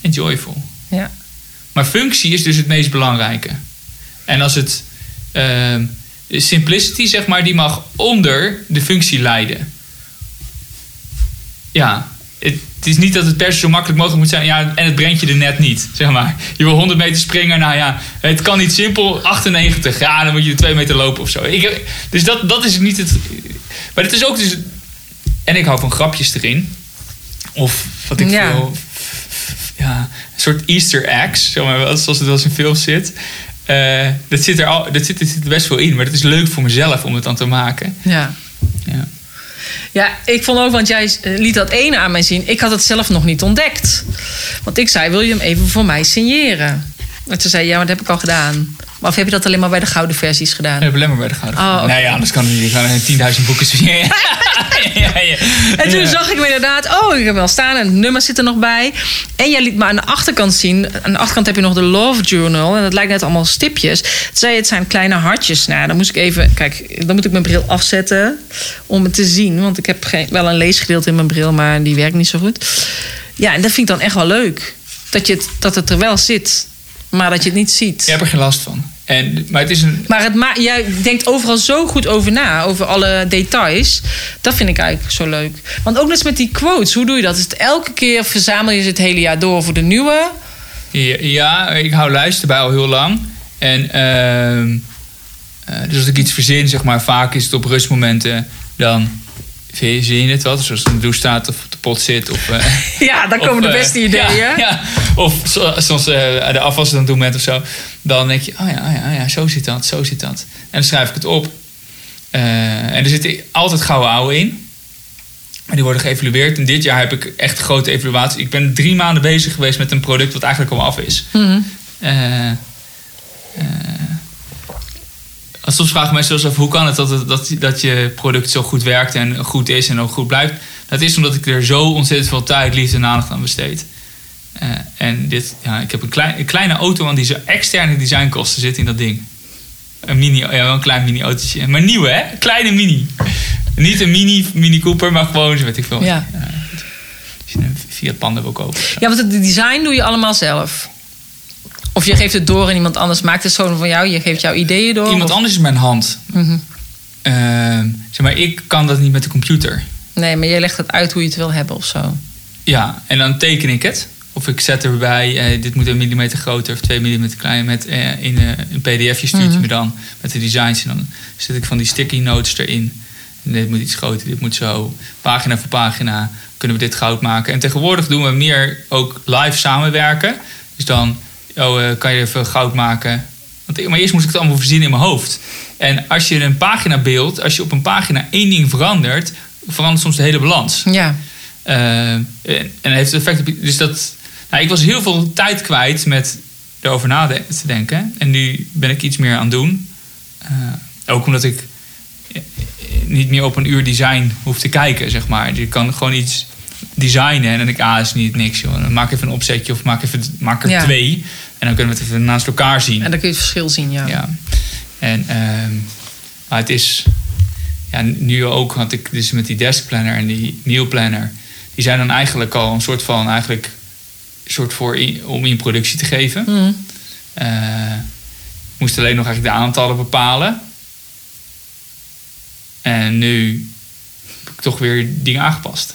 En joyful. Ja. Maar functie is dus het meest belangrijke. En als het... ehm, simplicity, zeg maar, die mag onder de functie leiden. Ja, het, het is niet dat het per se zo makkelijk mogelijk moet zijn. Ja, en het brengt je er net niet, zeg maar. Je wil 100 meter springen, nou ja, het kan niet simpel. 98, ja, dan moet je er 2 meter lopen of zo. Ik, dus dat, dat is niet het... Maar het is ook dus... En ik hou van grapjes erin. Of wat ik Ja. veel... Ja, een soort easter eggs, zeg maar, wel, zoals het wel eens in films zit. Eh, dat, zit er al, dat zit, er zit er best wel in, maar dat is leuk voor mezelf om het dan te maken. Ja. Ja. Ja, ik vond ook, want jij eh, liet dat ene aan mij zien. Ik had het zelf nog niet ontdekt. Want ik zei, wil je hem even voor mij signeren? En toen zei ja, maar dat heb ik al gedaan. Maar of heb je dat alleen maar bij de gouden versies gedaan? Heb alleen maar bij de gouden. Oh, oké. Nee, ja, anders kan het niet. Ik ga 10.000 boeken zien. ja, ja, ja. En toen zag ik me inderdaad, oh, ik heb wel staan en het nummer zit er nog bij. En jij liet me aan de achterkant zien. Aan de achterkant heb je nog de Love Journal. En dat lijkt net allemaal stipjes. Toen zei je, het zijn kleine hartjes. Nou, dan moest ik even, kijk, dan moet ik mijn bril afzetten om het te zien. Want ik heb geen, wel een leesgedeelte in mijn bril, maar die werkt niet zo goed. Ja, en dat vind ik dan echt wel leuk. Dat, je het, dat het er wel zit, maar dat je het niet ziet. Je hebt er geen last van. En, maar het is een... Maar het ma jij denkt overal zo goed over na, over alle details. Dat vind ik eigenlijk zo leuk. Want ook net met die quotes, hoe doe je dat? Is het elke keer verzamel je ze het hele jaar door voor de nieuwe? Ja, ja, ik hou lijsten bij al heel lang. En ehm, eh, dus als ik iets verzin, zeg maar, vaak is het op rustmomenten, dan zie je het wel. Dus als het in de douche staat of pot zit. Of, eh, Ja, daar komen Of, de eh, beste ideeën. Ja, ja. Of zo- soms eh, de afwas aan het doen bent of zo. Dan denk je, oh ja, oh ja, oh ja, zo zit dat, zo zit dat. En dan schrijf ik het op. En er zitten altijd gouden ouwe in. Maar die worden geëvalueerd. En dit jaar heb ik echt grote evaluaties. Ik ben drie maanden bezig geweest met een product wat eigenlijk al af is. Mhm. Soms vragen mensen zelfs af hoe kan het dat, dat, dat je product zo goed werkt en goed is en ook goed blijft. Dat is omdat ik er zo ontzettend veel tijd, liefde en aandacht aan besteed. Eh, en dit, ja, ik heb een, klein, een kleine auto aan die zo externe designkosten zit in dat ding. Een mini, ja, wel een klein mini autootje. Maar nieuw hè? Kleine mini. Niet een mini, mini Cooper, maar gewoon, zo weet ik veel. Ja. Als je een Fiat Panda wil kopen. Ja, want het design doe je allemaal zelf. Of je geeft het door en iemand anders maakt het zo van jou. Je geeft jouw ideeën door. Iemand of- anders is mijn hand. Ehm, zeg maar, ik kan dat niet met de computer. Nee, maar jij legt het uit hoe je het wil hebben of zo. Ja, en dan teken ik het. Of ik zet erbij, eh, dit moet een millimeter groter of twee millimeter kleiner. Met, eh, in eh, een pdfje stuurt Mhm. je me dan met de designs. En dan zet ik van die sticky notes erin. En dit moet iets groter, dit moet zo. Pagina voor pagina kunnen we dit goud maken. En tegenwoordig doen we meer ook live samenwerken. Dus dan oh, eh, kan je even goud maken. Want, maar eerst moest ik het allemaal verzinnen in mijn hoofd. En als je een pagina beeld, als je op een pagina één ding verandert, verandert soms de hele balans. Ja. Eh, en, heeft effect op. Dus dat. Nou, ik was heel veel tijd kwijt met erover na te denken. En nu ben ik iets meer aan het doen. Eh, ook omdat ik eh, niet meer op een uur design hoef te kijken, zeg maar. Je kan gewoon iets designen en dan denk ik, ah, is niet niks, joh. Dan maak even een opzetje of maak, even, maak er Ja. twee. En dan kunnen we het even naast elkaar zien. En dan kun je het verschil zien, ja. Ja. En ehm, maar het is ja, nu ook, want ik dus met die desk planner en die meal planner, die zijn dan eigenlijk al een soort van eigenlijk soort voor in- om in productie te geven. Mhm. Eh, ik moest alleen nog eigenlijk de aantallen bepalen. En nu heb ik toch weer dingen aangepast.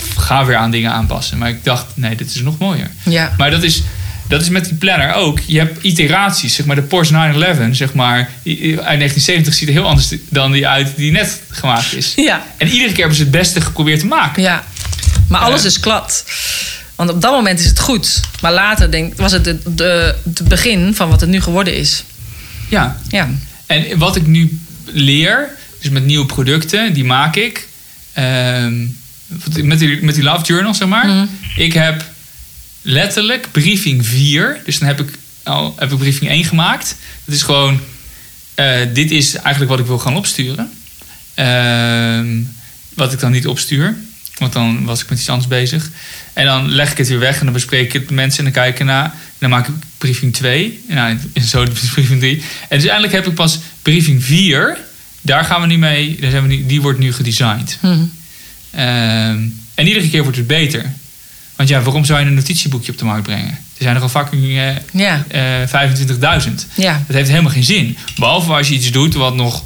Of ga weer aan dingen aanpassen. Maar ik dacht, nee, dit is nog mooier. Ja. Maar dat is, dat is met die planner ook. Je hebt iteraties. Zeg maar de Porsche 911, zeg maar, uit 1970 ziet er heel anders dan die uit die net gemaakt is. Ja. En iedere keer hebben ze het beste geprobeerd te maken. Ja. Maar alles Ja. is klad. Want op dat moment is het goed. Maar later denk, was het het begin van wat het nu geworden is. Ja. Ja. En wat ik nu leer, dus met nieuwe producten, die maak ik. ehm, met, die, met die Love Journal, zeg maar. Mhm. Ik heb letterlijk briefing 4. Dus dan heb ik al heb ik briefing 1 gemaakt. Dat is gewoon, eh, dit is eigenlijk wat ik wil gaan opsturen. Ehm, wat ik dan niet opstuur. Want dan was ik met iets anders bezig. En dan leg ik het weer weg en dan bespreek ik het met mensen en dan kijk ik ernaar. En dan maak ik briefing 2. Nou, en zo is briefing 3. En dus uiteindelijk heb ik pas briefing 4. Daar gaan we nu mee. Daar zijn we nu, die wordt nu gedesigned. Mhm. Ehm, en iedere keer wordt het beter. Want ja, waarom zou je een notitieboekje op de markt brengen? Er zijn er al fucking eh, Ja. eh, 25.000. Ja. Dat heeft helemaal geen zin. Behalve als je iets doet wat nog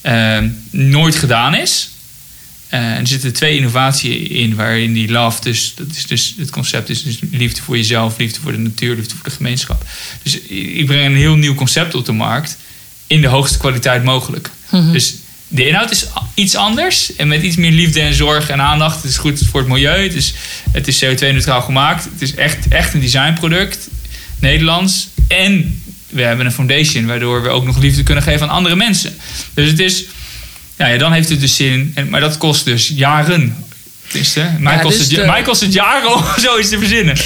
ehm, nooit gedaan is. Eh, er zitten twee innovaties in waarin die love, dus dat is dus het concept is dus liefde voor jezelf, liefde voor de natuur, liefde voor de gemeenschap. Dus ik breng een heel nieuw concept op de markt in de hoogste kwaliteit mogelijk. Mhm. Dus de inhoud is iets anders en met iets meer liefde en zorg en aandacht. Het is goed voor het milieu, het is, het is CO2-neutraal gemaakt. Het is echt, echt een designproduct, Nederlands. En we hebben een foundation waardoor we ook nog liefde kunnen geven aan andere mensen. Dus het is, ja, ja dan heeft het dus zin. En, maar dat kost dus jaren. Tenminste, mij, Ja, kost dus het, de- mij kost het jaren om zoiets te verzinnen.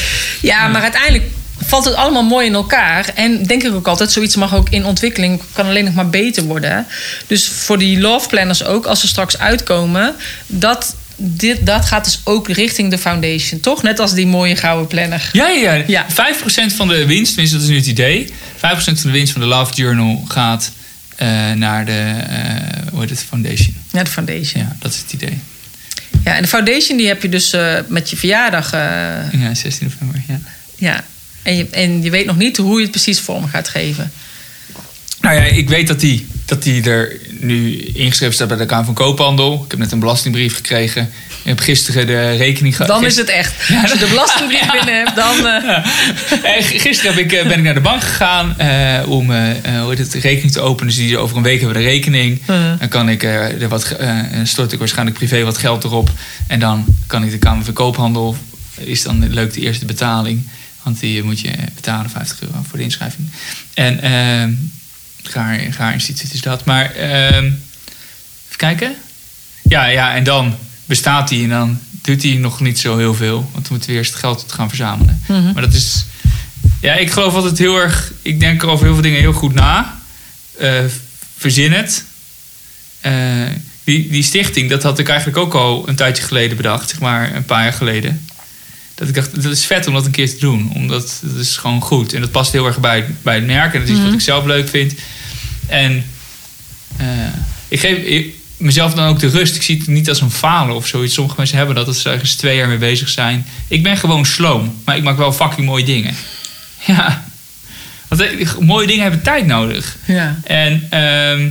Ja, maar uiteindelijk valt het allemaal mooi in elkaar. En denk ik ook altijd, zoiets mag ook in ontwikkeling, kan alleen nog maar beter worden. Dus voor die love planners ook, als ze straks uitkomen, dat, dit, dat gaat dus ook richting de foundation, toch? Net als die mooie gouden planner. Ja, ja, ja. Ja. 5% van de winst, tenminste dat is nu het idee. 5% van de winst van de Love Journal gaat eh, naar de eh, hoe heet het, foundation. Ja, de foundation. Ja, Ja, dat is het idee. en de foundation die heb je dus eh, met je verjaardag. Ja, 16 november. Ja. ja. En je, en je weet nog niet hoe je het precies vorm gaat geven. Nou ja, ik weet dat die, dat die er nu ingeschreven staat bij de Kamer van Koophandel. Ik heb net een belastingbrief gekregen. Ik heb gisteren de rekening gehad. Dan is het echt. Als je de belastingbrief binnen hebt, dan. eh, Eh, Gisteren heb ik, eh, ben ik naar de bank gegaan om hoe heet het, de rekening te openen. Dus die over een week hebben we de rekening. Dan kan ik, er wat, stort ik waarschijnlijk privé wat geld erop. En dan kan ik de Kamer van Koophandel. Is dan leuk de eerste betaling. Want die moet je betalen, 50 euro voor de inschrijving. En ehm gaar, gaar instituut is dat. Maar ehm, even kijken. Ja, ja, en dan bestaat die en dan doet hij nog niet zo heel veel. Want dan moeten we eerst het geld gaan verzamelen. Mhm. Maar dat is... Ja, ik geloof altijd heel erg... Ik denk er over heel veel dingen heel goed na. Eh, verzin het. Eh, die, die stichting, dat had ik eigenlijk ook al een tijdje geleden bedacht. Zeg maar een paar jaar geleden. Dat ik dacht, dat is vet om dat een keer te doen. Omdat dat is gewoon goed. En dat past heel erg bij, bij het merk. En dat is wat ik zelf leuk vind. En eh, ik geef ik- mezelf dan ook de rust. Ik zie het niet als een falen of zoiets. Sommige mensen hebben dat, dat ze ergens twee jaar mee bezig zijn. Ik ben gewoon sloom. Maar ik maak wel fucking mooie dingen. Ja. Want eh, mooie dingen hebben tijd nodig. ja. En ehm,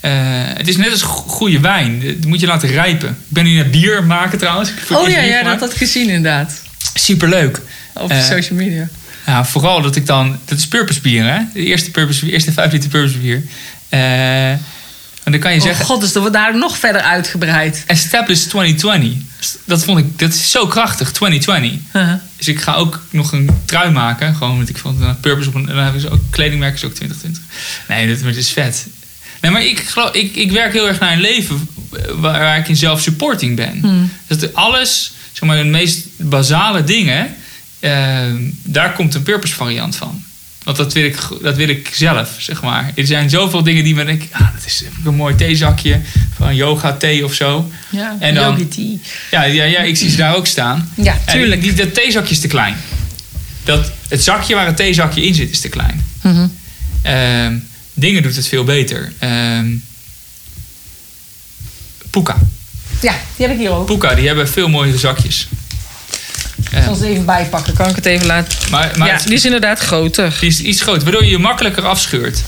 eh, het is net als go- goede wijn. Dat moet je laten rijpen. Ik ben nu naar bier maken trouwens. Oh het ja, ja, dat had ik gezien inderdaad. Superleuk. Op Eh, social media. Ja, vooral dat ik dan... Dat is purpose bier, hè? De eerste, purpose, de eerste 5 liter purpose bier. Eh, en dan kan je Oh zeggen... god, dus dat wordt daar nog verder uitgebreid. Established 2020. Dat vond ik... Dat is zo krachtig, 2020. Uh-huh. Dus ik ga ook nog een trui maken. Gewoon, want ik vond uh, Purpose op een... En dan hebben ze ook... Kledingmerk is ook 2020. Nee, dat, het is vet. Nee, maar ik, geloof, ik, ik werk heel erg naar een leven waar, waar ik in zelf-supporting ben. Hmm. Dat alles, zeg maar, de meest basale dingen... eh, daar komt een purpose variant van. Want dat wil, ik, dat wil ik zelf, zeg maar. Er zijn zoveel dingen die me denken... Ah, dat is een mooi theezakje van yoga thee of zo. Ja, En dan- Yogi tea. Ja, ja, ja, ik zie ze daar ook staan. Ja, En tuurlijk. die, dat theezakje is te klein. Dat, het zakje waar het theezakje in zit is te klein. Mhm. Ehm, dingen doet het veel beter. Ehm Puka. Ja, die heb ik hier ook. Puka, die hebben veel mooiere zakjes. Ik zal ze even bijpakken. Kan ik het even laten? Maar, maar ja, het- die is inderdaad groter. die is iets groter, waardoor je je makkelijker afscheurt.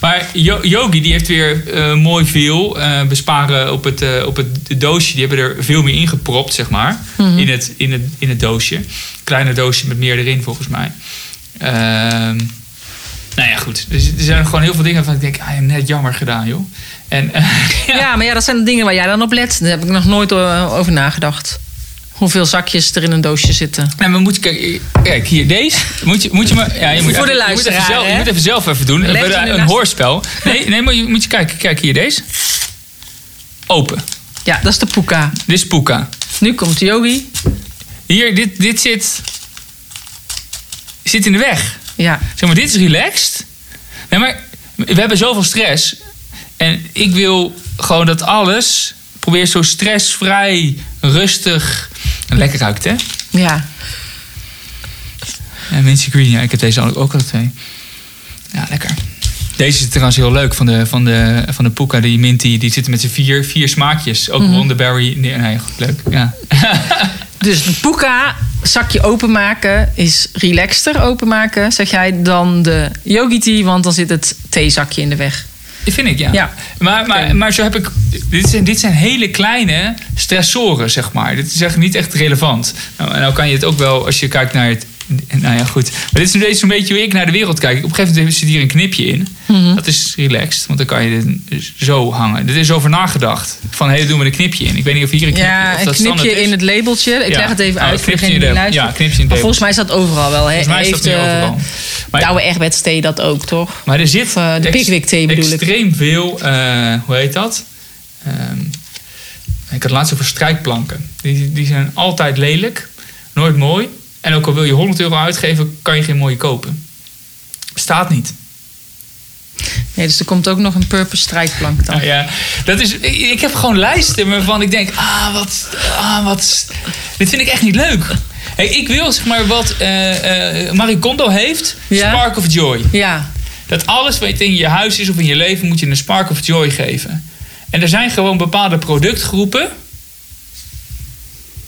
Maar Yo- Yogi die heeft weer eh, mooi veel eh, besparen op het, eh, op het doosje. Die hebben er veel meer in gepropt, zeg maar. Mhm. in, het, in, het, in het doosje. Kleiner doosje met meer erin, volgens mij. Ehm, nou ja, goed. Dus er zijn gewoon heel veel dingen waarvan ik denk... Ah, je hebt net jammer gedaan, joh. En, eh, Ja. maar ja, dat zijn de dingen waar jij dan op let. Daar heb ik nog nooit eh, over nagedacht. Hoeveel zakjes er in een doosje zitten. Nou, maar moet je kijken, kijk, hier, deze. Moet je, moet je maar, ja, je moet, Voor de even- je moet even luisteraar, zelf, je moet even zelf even doen. Leg Een, een hoorspel. Nee, nee, maar je moet je kijken. Kijk hier, deze. Open. Ja, dat is de Puka. Dit is Puka. Nu komt Yogi. Hier, dit, dit zit, zit in de weg. Ja, Zeg maar, dit is relaxed. Nee, maar we hebben zoveel stress. En ik wil gewoon dat alles... Probeer zo stressvrij, rustig... en Lekker ruikt, hè? ja. En Minty Green, ja, ik heb deze ook al twee. Ja, lekker. Deze is trouwens heel leuk van de, van de, van de Puka. Die Minty, die zitten met z'n vier, vier smaakjes. Ook Wonderberry. Nee, nee, goed, leuk. Ja. Dus de Puka zakje openmaken is relaxter openmaken, zeg jij, dan de Yogi tea. Want dan zit het theezakje in de weg. Dat vind ik, ja. Ja. Maar, maar, maar zo heb ik... Dit zijn, dit zijn hele kleine stressoren, zeg maar. Dit is echt niet echt relevant. Nou, en nou kan je het ook wel, als je kijkt naar het... Nou ja, goed. Maar dit is een beetje, een beetje hoe ik naar de wereld kijk. Op een gegeven moment zit hier een knipje in. Mhm. Dat is relaxed, want dan kan je dit zo hangen. Dit is over nagedacht. Van, hé, hey, doen we een knipje in. Ik weet niet of hier een knipje Ja, of een dat knipje is. in het labeltje. Ik Ja. leg het even Oh, uit voor degene die de- luistert. ja, knipje in het maar volgens mij staat overal wel. Hè? Volgens mij staat het eh, overal. Maar- Egberts thee dat ook, toch? Maar er zit Of, eh, de Pickwick thee bedoel ik. extreem veel, eh, hoe heet dat? Ehm, ik had laatst over strijkplanken. Die, die zijn altijd lelijk, nooit mooi. En ook al wil je 100 euro uitgeven, kan je geen mooie kopen. Staat niet. Nee, dus er komt ook nog een purpose strijkplank dan. Nou ja, dat is, ik, heb gewoon lijsten waarvan ik denk, ah, wat, ah, wat, dit vind ik echt niet leuk. Hey, ik wil zeg maar wat eh Marie Kondo heeft, Ja. Spark of Joy. Ja, Dat alles wat in je huis is of in je leven moet je een spark of joy geven. En er zijn gewoon bepaalde productgroepen.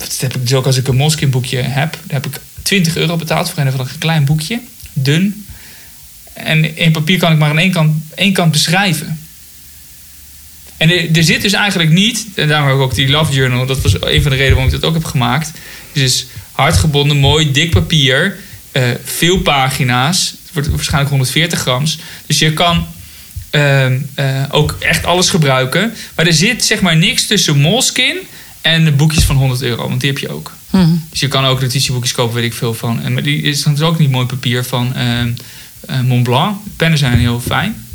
Dat heb ik dus als ik een Moleskine boekje heb. Daar heb ik 20 euro betaald voor een of ander klein boekje. Dun. En in papier kan ik maar aan één kant, één kant beschrijven. En er, er zit dus eigenlijk niet, en daarom heb ik ook die Love Journal, dat was een van de redenen waarom ik dat ook heb gemaakt. Dus hardgebonden, mooi, dik papier, eh, veel pagina's. Het wordt waarschijnlijk 140 grams. Dus je kan ehm, eh, ook echt alles gebruiken. Maar er zit zeg maar niks tussen Moleskine en de boekjes van 100 euro, want die heb je ook. Mhm. Dus je kan ook notitieboekjes kopen, weet ik veel van. En, maar die is dan ook niet mooi papier van eh, Mont Blanc. Pennen zijn heel fijn.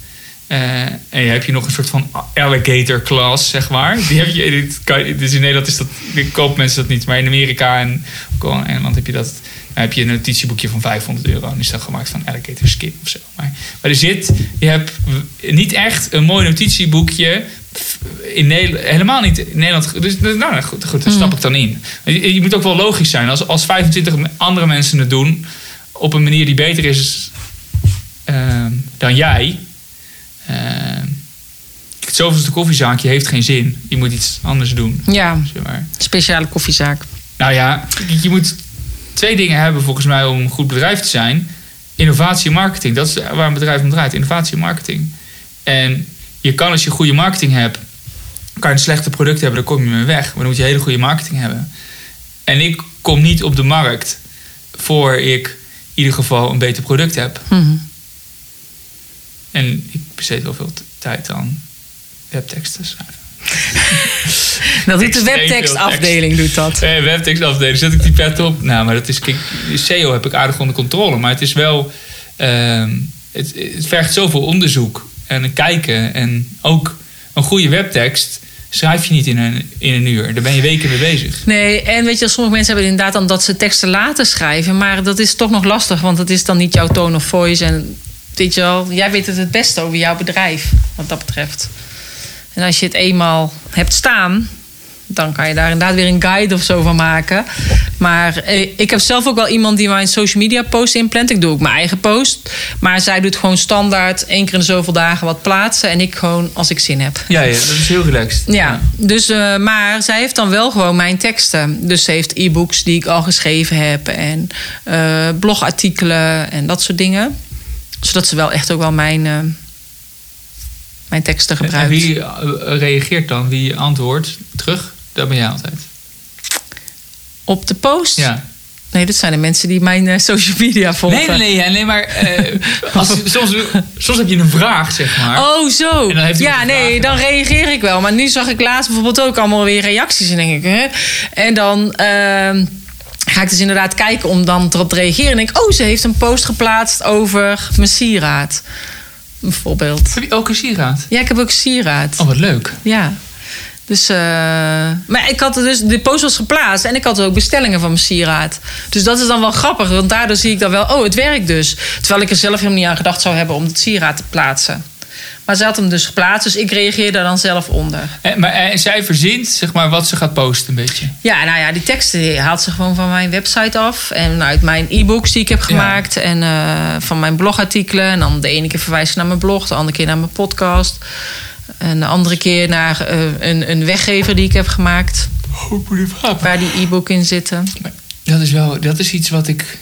Eh, en je heb je nog een soort van alligator class, zeg maar. Die heb je, dit kan, dus in Nederland is dat, ik koop mensen dat niet. Maar in Amerika en ook in Engeland heb je dat. Dan heb je een notitieboekje van 500 euro. En is dat gemaakt van alligator skin of zo. Maar, maar er zit, je hebt niet echt een mooi notitieboekje. In Nederland, helemaal niet in Nederland. Dus nou, nou, goed, goed daar stap ik dan in. Je, je moet ook wel logisch zijn. Als, als 25 andere mensen het doen op een manier die beter is ehm, dan jij. ehm, het zoveelste koffiezaakje heeft geen zin. Je moet iets anders doen. ja, Zeg maar. speciale koffiezaak. Nou ja, je moet twee dingen hebben volgens mij om een goed bedrijf te zijn. Innovatie en marketing. Dat is waar een bedrijf om draait. Innovatie en marketing. En je kan als je goede marketing hebt... kan je een slechte product hebben, dan kom je mee weg. Maar dan moet je hele goede marketing hebben. En ik kom niet op de markt voor ik in ieder geval een beter product heb. Mhm. En ik besteed wel veel tijd aan webteksten schrijven. Dat doet de webtekstafdeling, doet dat. Eh, webtekstafdeling, zet ik die pet op? Nou, maar dat is, kijk, SEO heb ik aardig onder controle. Maar het is wel, ehm, het, het vergt zoveel onderzoek en kijken. En ook een goede webtekst schrijf je niet in een, in een uur. Daar ben je weken mee bezig. Nee, en weet je, sommige mensen hebben inderdaad dan dat ze teksten laten schrijven. Maar dat is toch nog lastig, want het is dan niet jouw tone of voice. En weet je jij weet het het beste over jouw bedrijf, wat dat betreft. En als je het eenmaal hebt staan, dan kan je daar inderdaad weer een guide of zo van maken. Maar eh, ik heb zelf ook wel iemand die mijn social media post inplant. Ik doe ook mijn eigen post. Maar zij doet gewoon standaard één keer in de zoveel dagen wat plaatsen. En ik gewoon als ik zin heb. Ja, ja dat is heel relaxed. Ja, dus, eh, maar zij heeft dan wel gewoon mijn teksten. Dus ze heeft e-books die ik al geschreven heb en eh, blogartikelen en dat soort dingen. Zodat ze wel echt ook wel mijn, mijn teksten En gebruikt. wie eh, reageert dan? Wie antwoordt terug? Dat ben jij altijd. Op de post? Ja. Nee, dat zijn de mensen die mijn eh, social media volgen. Nee, nee, nee, nee maar eh, als, soms, soms heb je een vraag, zeg maar. Oh, zo. En dan heeft hij ja, een nee, dan reageer ik wel. Maar nu zag ik laatst bijvoorbeeld ook allemaal weer reacties. En denk ik, hè? En dan ehm, ga ik dus inderdaad kijken om dan erop te reageren. En denk ik, oh, ze heeft een post geplaatst over mijn sieraad. Bijvoorbeeld. Heb je ook een sieraad? Ja, ik heb ook sieraad. Oh, wat leuk. Ja. Dus, eh, maar ik had dus, de post was geplaatst en ik had ook bestellingen van mijn sieraad. Dus dat is dan wel grappig, want daardoor zie ik dan wel, oh, het werkt dus. Terwijl ik er zelf helemaal niet aan gedacht zou hebben om het sieraad te plaatsen. Maar ze had hem dus geplaatst, dus ik reageer daar dan zelf onder. En, maar en zij verzint zeg maar, wat ze gaat posten een beetje. Ja, nou ja, die teksten haalt ze gewoon van mijn website af. En uit mijn e-books die ik heb gemaakt. En eh, van mijn blogartikelen. En dan de ene keer verwijs ik naar mijn blog, de andere keer naar mijn podcast. En de andere keer naar eh, een, een weggever die ik heb gemaakt. Oh, Waar die e-book in zitten. Dat is wel, dat is iets wat ik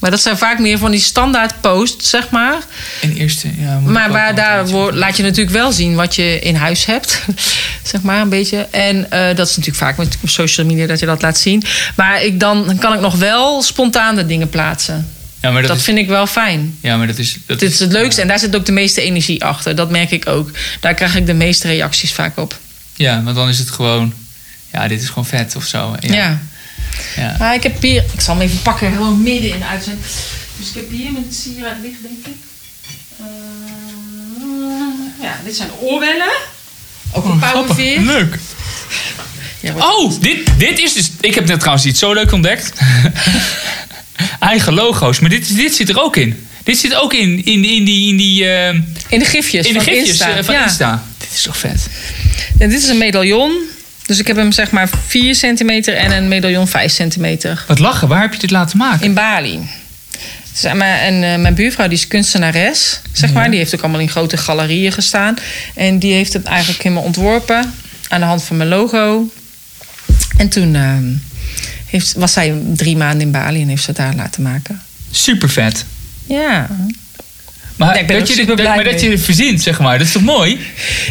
Maar dat zijn vaak meer van die standaard posts, zeg maar. in eerste... Ja, Maar waar daar laat je natuurlijk wel zien wat je in huis hebt. zeg maar een beetje. En eh, dat is natuurlijk vaak met op social media dat je dat laat zien. Maar ik dan, dan kan ik nog wel spontaan de dingen plaatsen. Ja, maar dat, Dat is, vind ik wel fijn. ja, maar dat is... Dat Dit is het leukste en daar zit ook de meeste energie achter. Dat merk ik ook. Daar krijg ik de meeste reacties vaak op. Ja, want dan is het gewoon... Ja, dit is gewoon vet of zo. Ja. Ja. ja. Maar ik heb hier... Ik zal hem even pakken, gewoon midden in de uitzending. Dus ik heb hier mijn sieraad liggen, denk ik. Eh, ja, dit zijn oorwellen. Ook een powerveer. Oh, Leuk. Ja, Oh, dit, dit is dus... Ik heb net trouwens iets zo leuk ontdekt. Eigen logo's. Maar dit, dit zit er ook in. Dit zit ook in, in, in die... In, die, eh, In de gifjes in de van gifjes Insta. eh, van ja. Insta. Dit is toch vet? En dit is een medaillon. Dus ik heb hem zeg maar 4 centimeter en een medaillon 5 centimeter. Wat lachen. Waar heb je dit laten maken? In Bali. Dus, maar- en eh, mijn buurvrouw die is kunstenares, zeg maar. Ja. Die heeft ook allemaal in grote galerieën gestaan. En die heeft het eigenlijk helemaal ontworpen aan de hand van mijn logo. En toen eh, heeft, was zij drie maanden in Bali en heeft ze het daar laten maken. Super vet. Ja. Maar, Ja, dat, je, blij maar dat je het verzint, zeg maar. Dat is toch mooi?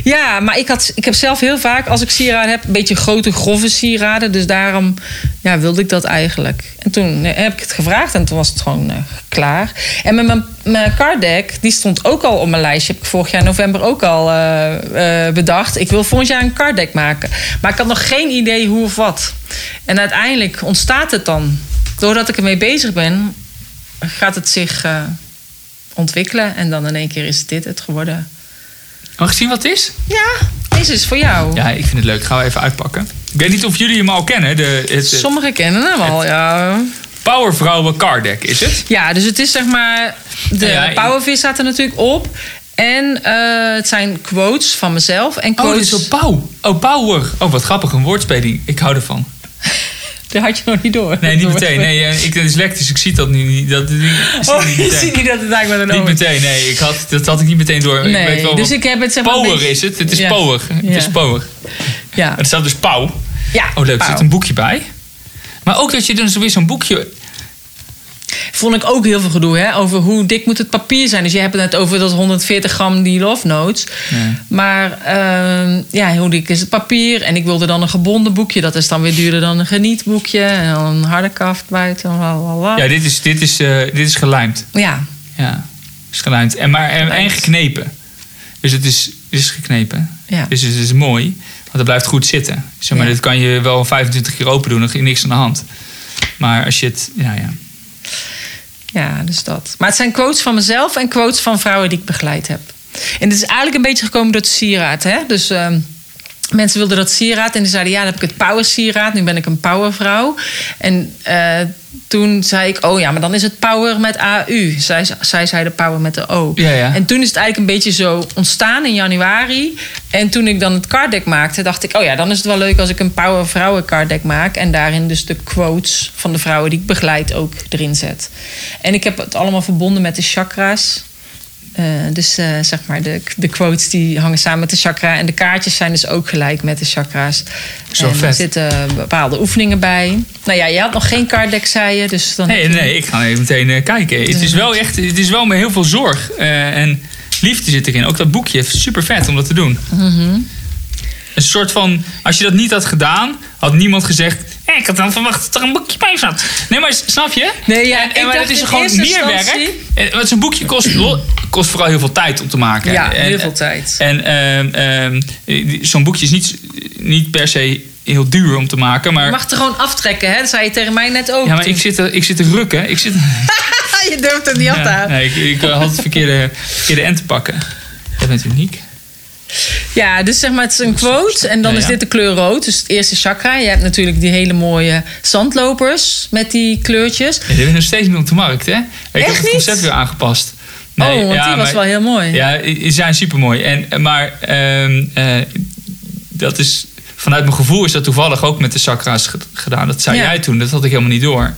Ja, maar ik, had, ik heb zelf heel vaak, als ik sieraden heb, een beetje grote, grove sieraden. Dus daarom ja, wilde ik dat eigenlijk. En toen eh, heb ik het gevraagd en toen was het gewoon eh, klaar. En met mijn, mijn card deck, die stond ook al op mijn lijstje. Heb ik vorig jaar november ook al eh, bedacht. Ik wil volgend jaar een card deck maken. Maar ik had nog geen idee hoe of wat. En uiteindelijk ontstaat het dan. Doordat ik ermee bezig ben, gaat het zich ontwikkelen. En dan in één keer is dit het geworden. Mag ik zien wat het is? Ja, deze is voor jou. Ja, ik vind het leuk. Gaan we even uitpakken. Ik weet niet of jullie hem al kennen. De, het, het Sommigen kennen hem al, ja. Powervrouwen Card Deck is het. Ja, dus het is zeg maar... De Ja, ja, Powervis staat er natuurlijk op. En eh, het zijn quotes van mezelf. En Oh, dit quotes... is op Pauw. Oh, Power. Oh, wat grappig. Een woordspeling. Ik hou ervan. Dat had je nog niet door. Nee, niet meteen. Nee, eh, ik ben dyslectisch. Ik zie dat nu niet. Dat, ik zie Oh, het niet je ziet niet dat het eigenlijk met een Niet meteen, nee. Ik had, dat had ik niet meteen door. ik weet Nee, wel dus ik heb het zeg maar... Power beetje- is het. Het is Ja. power. Het Ja. is power. Ja. Er staat dus pauw. ja Oh, leuk. Er zit een boekje bij. Maar ook dat je dan zo weer zo'n boekje... Vond ik ook heel veel gedoe hè, over hoe dik moet het papier zijn. Dus je hebt het net over dat 140 gram die love notes. Ja. Maar ehm, ja, hoe dik is het papier? En ik wilde dan een gebonden boekje. Dat is dan weer duurder dan een genietboekje. En dan een harde kaft buiten. lalala. Ja, dit is, dit is, eh, dit is gelijmd. ja, Ja, is gelijmd. En, maar, en, en geknepen. Dus het is, het is geknepen. Ja. Dus het is mooi. Want het blijft goed zitten. Zeg maar, Ja. dit kan je wel 25 keer open doen. Dan is niks aan de hand. Maar als je het... Ja, ja. Ja, dus dat. Maar het zijn quotes van mezelf en quotes van vrouwen die ik begeleid heb. En het is eigenlijk een beetje gekomen door het sieraad. Hè? Dus ehm, mensen wilden dat sieraad en die zeiden... ja, dan heb ik het power sieraad. Nu ben ik een powervrouw. En eh, toen zei ik... oh ja, maar dan is het power met AU. Zij, zij zei de power met de O. Ja, ja. En toen is het eigenlijk een beetje zo ontstaan in januari. En toen ik dan het card deck maakte, dacht ik... oh ja, dan is het wel leuk als ik een power vrouwen card deck maak... en daarin dus de quotes van de vrouwen die ik begeleid ook erin zet. En ik heb het allemaal verbonden met de chakra's. Eh, dus eh, zeg maar, de, de quotes die hangen samen met de chakra. En de kaartjes zijn dus ook gelijk met de chakra's. Zo en er vet. zitten bepaalde oefeningen bij. Nou ja, je had nog geen card deck, zei je. Dus dan Nee, nee, ik ga even meteen eh, kijken. Het is wel echt... Het is wel met heel veel zorg. en liefde zit erin. Ook dat boekje. Super vet om dat te doen. Mhm. Een soort van... Als je dat niet had gedaan... Had niemand gezegd... "Eh, ik had dan verwacht dat er een boekje bij zat. Nee, maar snap je? Nee, ja, en, ik en, maar dacht het is gewoon meer instantie- werk. En, want zo'n boekje kost, kost vooral heel veel tijd om te maken. Ja, En- heel veel tijd. En ehm, ehm, zo'n boekje is niet, niet per se heel duur om te maken. Maar, Je mag er gewoon aftrekken, hè? Dat zei je tegen mij net ook. ja, maar toen. ik zit, te, ik zit te rukken. Ik zit, je durft het niet af te nee, ik, ik had het verkeerde, verkeerde end te pakken. Jij bent uniek. Ja, dus zeg maar, het is een quote. En dan Ja, is dit de kleur rood. Dus het eerste chakra. Je hebt natuurlijk die hele mooie zandlopers met die kleurtjes. Ja, die zijn nog steeds niet op de markt, hè? Ik heb Echt het niet? concept weer aangepast. oh, want die was maar- wel heel mooi. Ja, die zijn super mooi. En, maar ehm, eh, dat is, vanuit mijn gevoel is dat toevallig ook met de chakra's ge- gedaan. Dat zei jij toen, dat had ik helemaal niet door.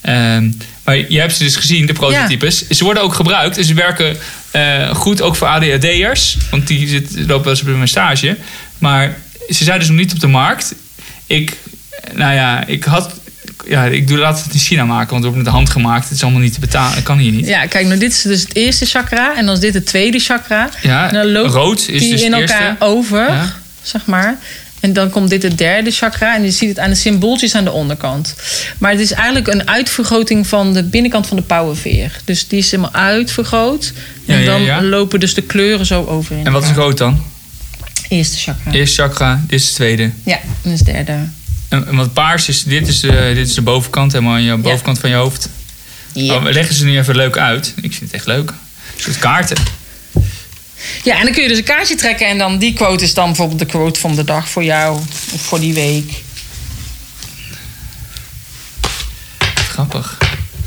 Ehm, maar je hebt ze dus gezien, de prototypes. Ze worden ook gebruikt en ze werken eh, goed ook voor ADHD'ers. Want die zit, lopen wel eens op mijn stage. Maar ze zijn dus nog niet op de markt. Ik, nou ja, ik had... Ja, ik doe laat het in China maken, want het wordt met de hand gemaakt. Het is allemaal niet te betalen. Dat kan hier niet. Ja, kijk, nou, dit is dus het eerste chakra. En dan is dit het tweede chakra. Ja, En dan loopt rood is die dus in het elkaar eerste. over, Ja. zeg maar. En dan komt dit het derde chakra. En je ziet het aan de symbooltjes aan de onderkant. Maar het is eigenlijk een uitvergroting van de binnenkant van de powerveer. Dus die is helemaal uitvergroot. En Ja, ja, dan lopen dus de kleuren zo over in En wat is rood dan? Eerste chakra. Eerste chakra, dit is het tweede. Ja, dat is het derde. En, en wat paars is, dit is, de, dit is de bovenkant, helemaal aan je bovenkant van je hoofd. Ja. Oh, we leggen ze nu even leuk uit. Ik vind het echt leuk. Een soort kaarten. Ja, en dan kun je dus een kaartje trekken. En dan die quote is dan bijvoorbeeld de quote van de dag voor jou. Of voor die week. Grappig.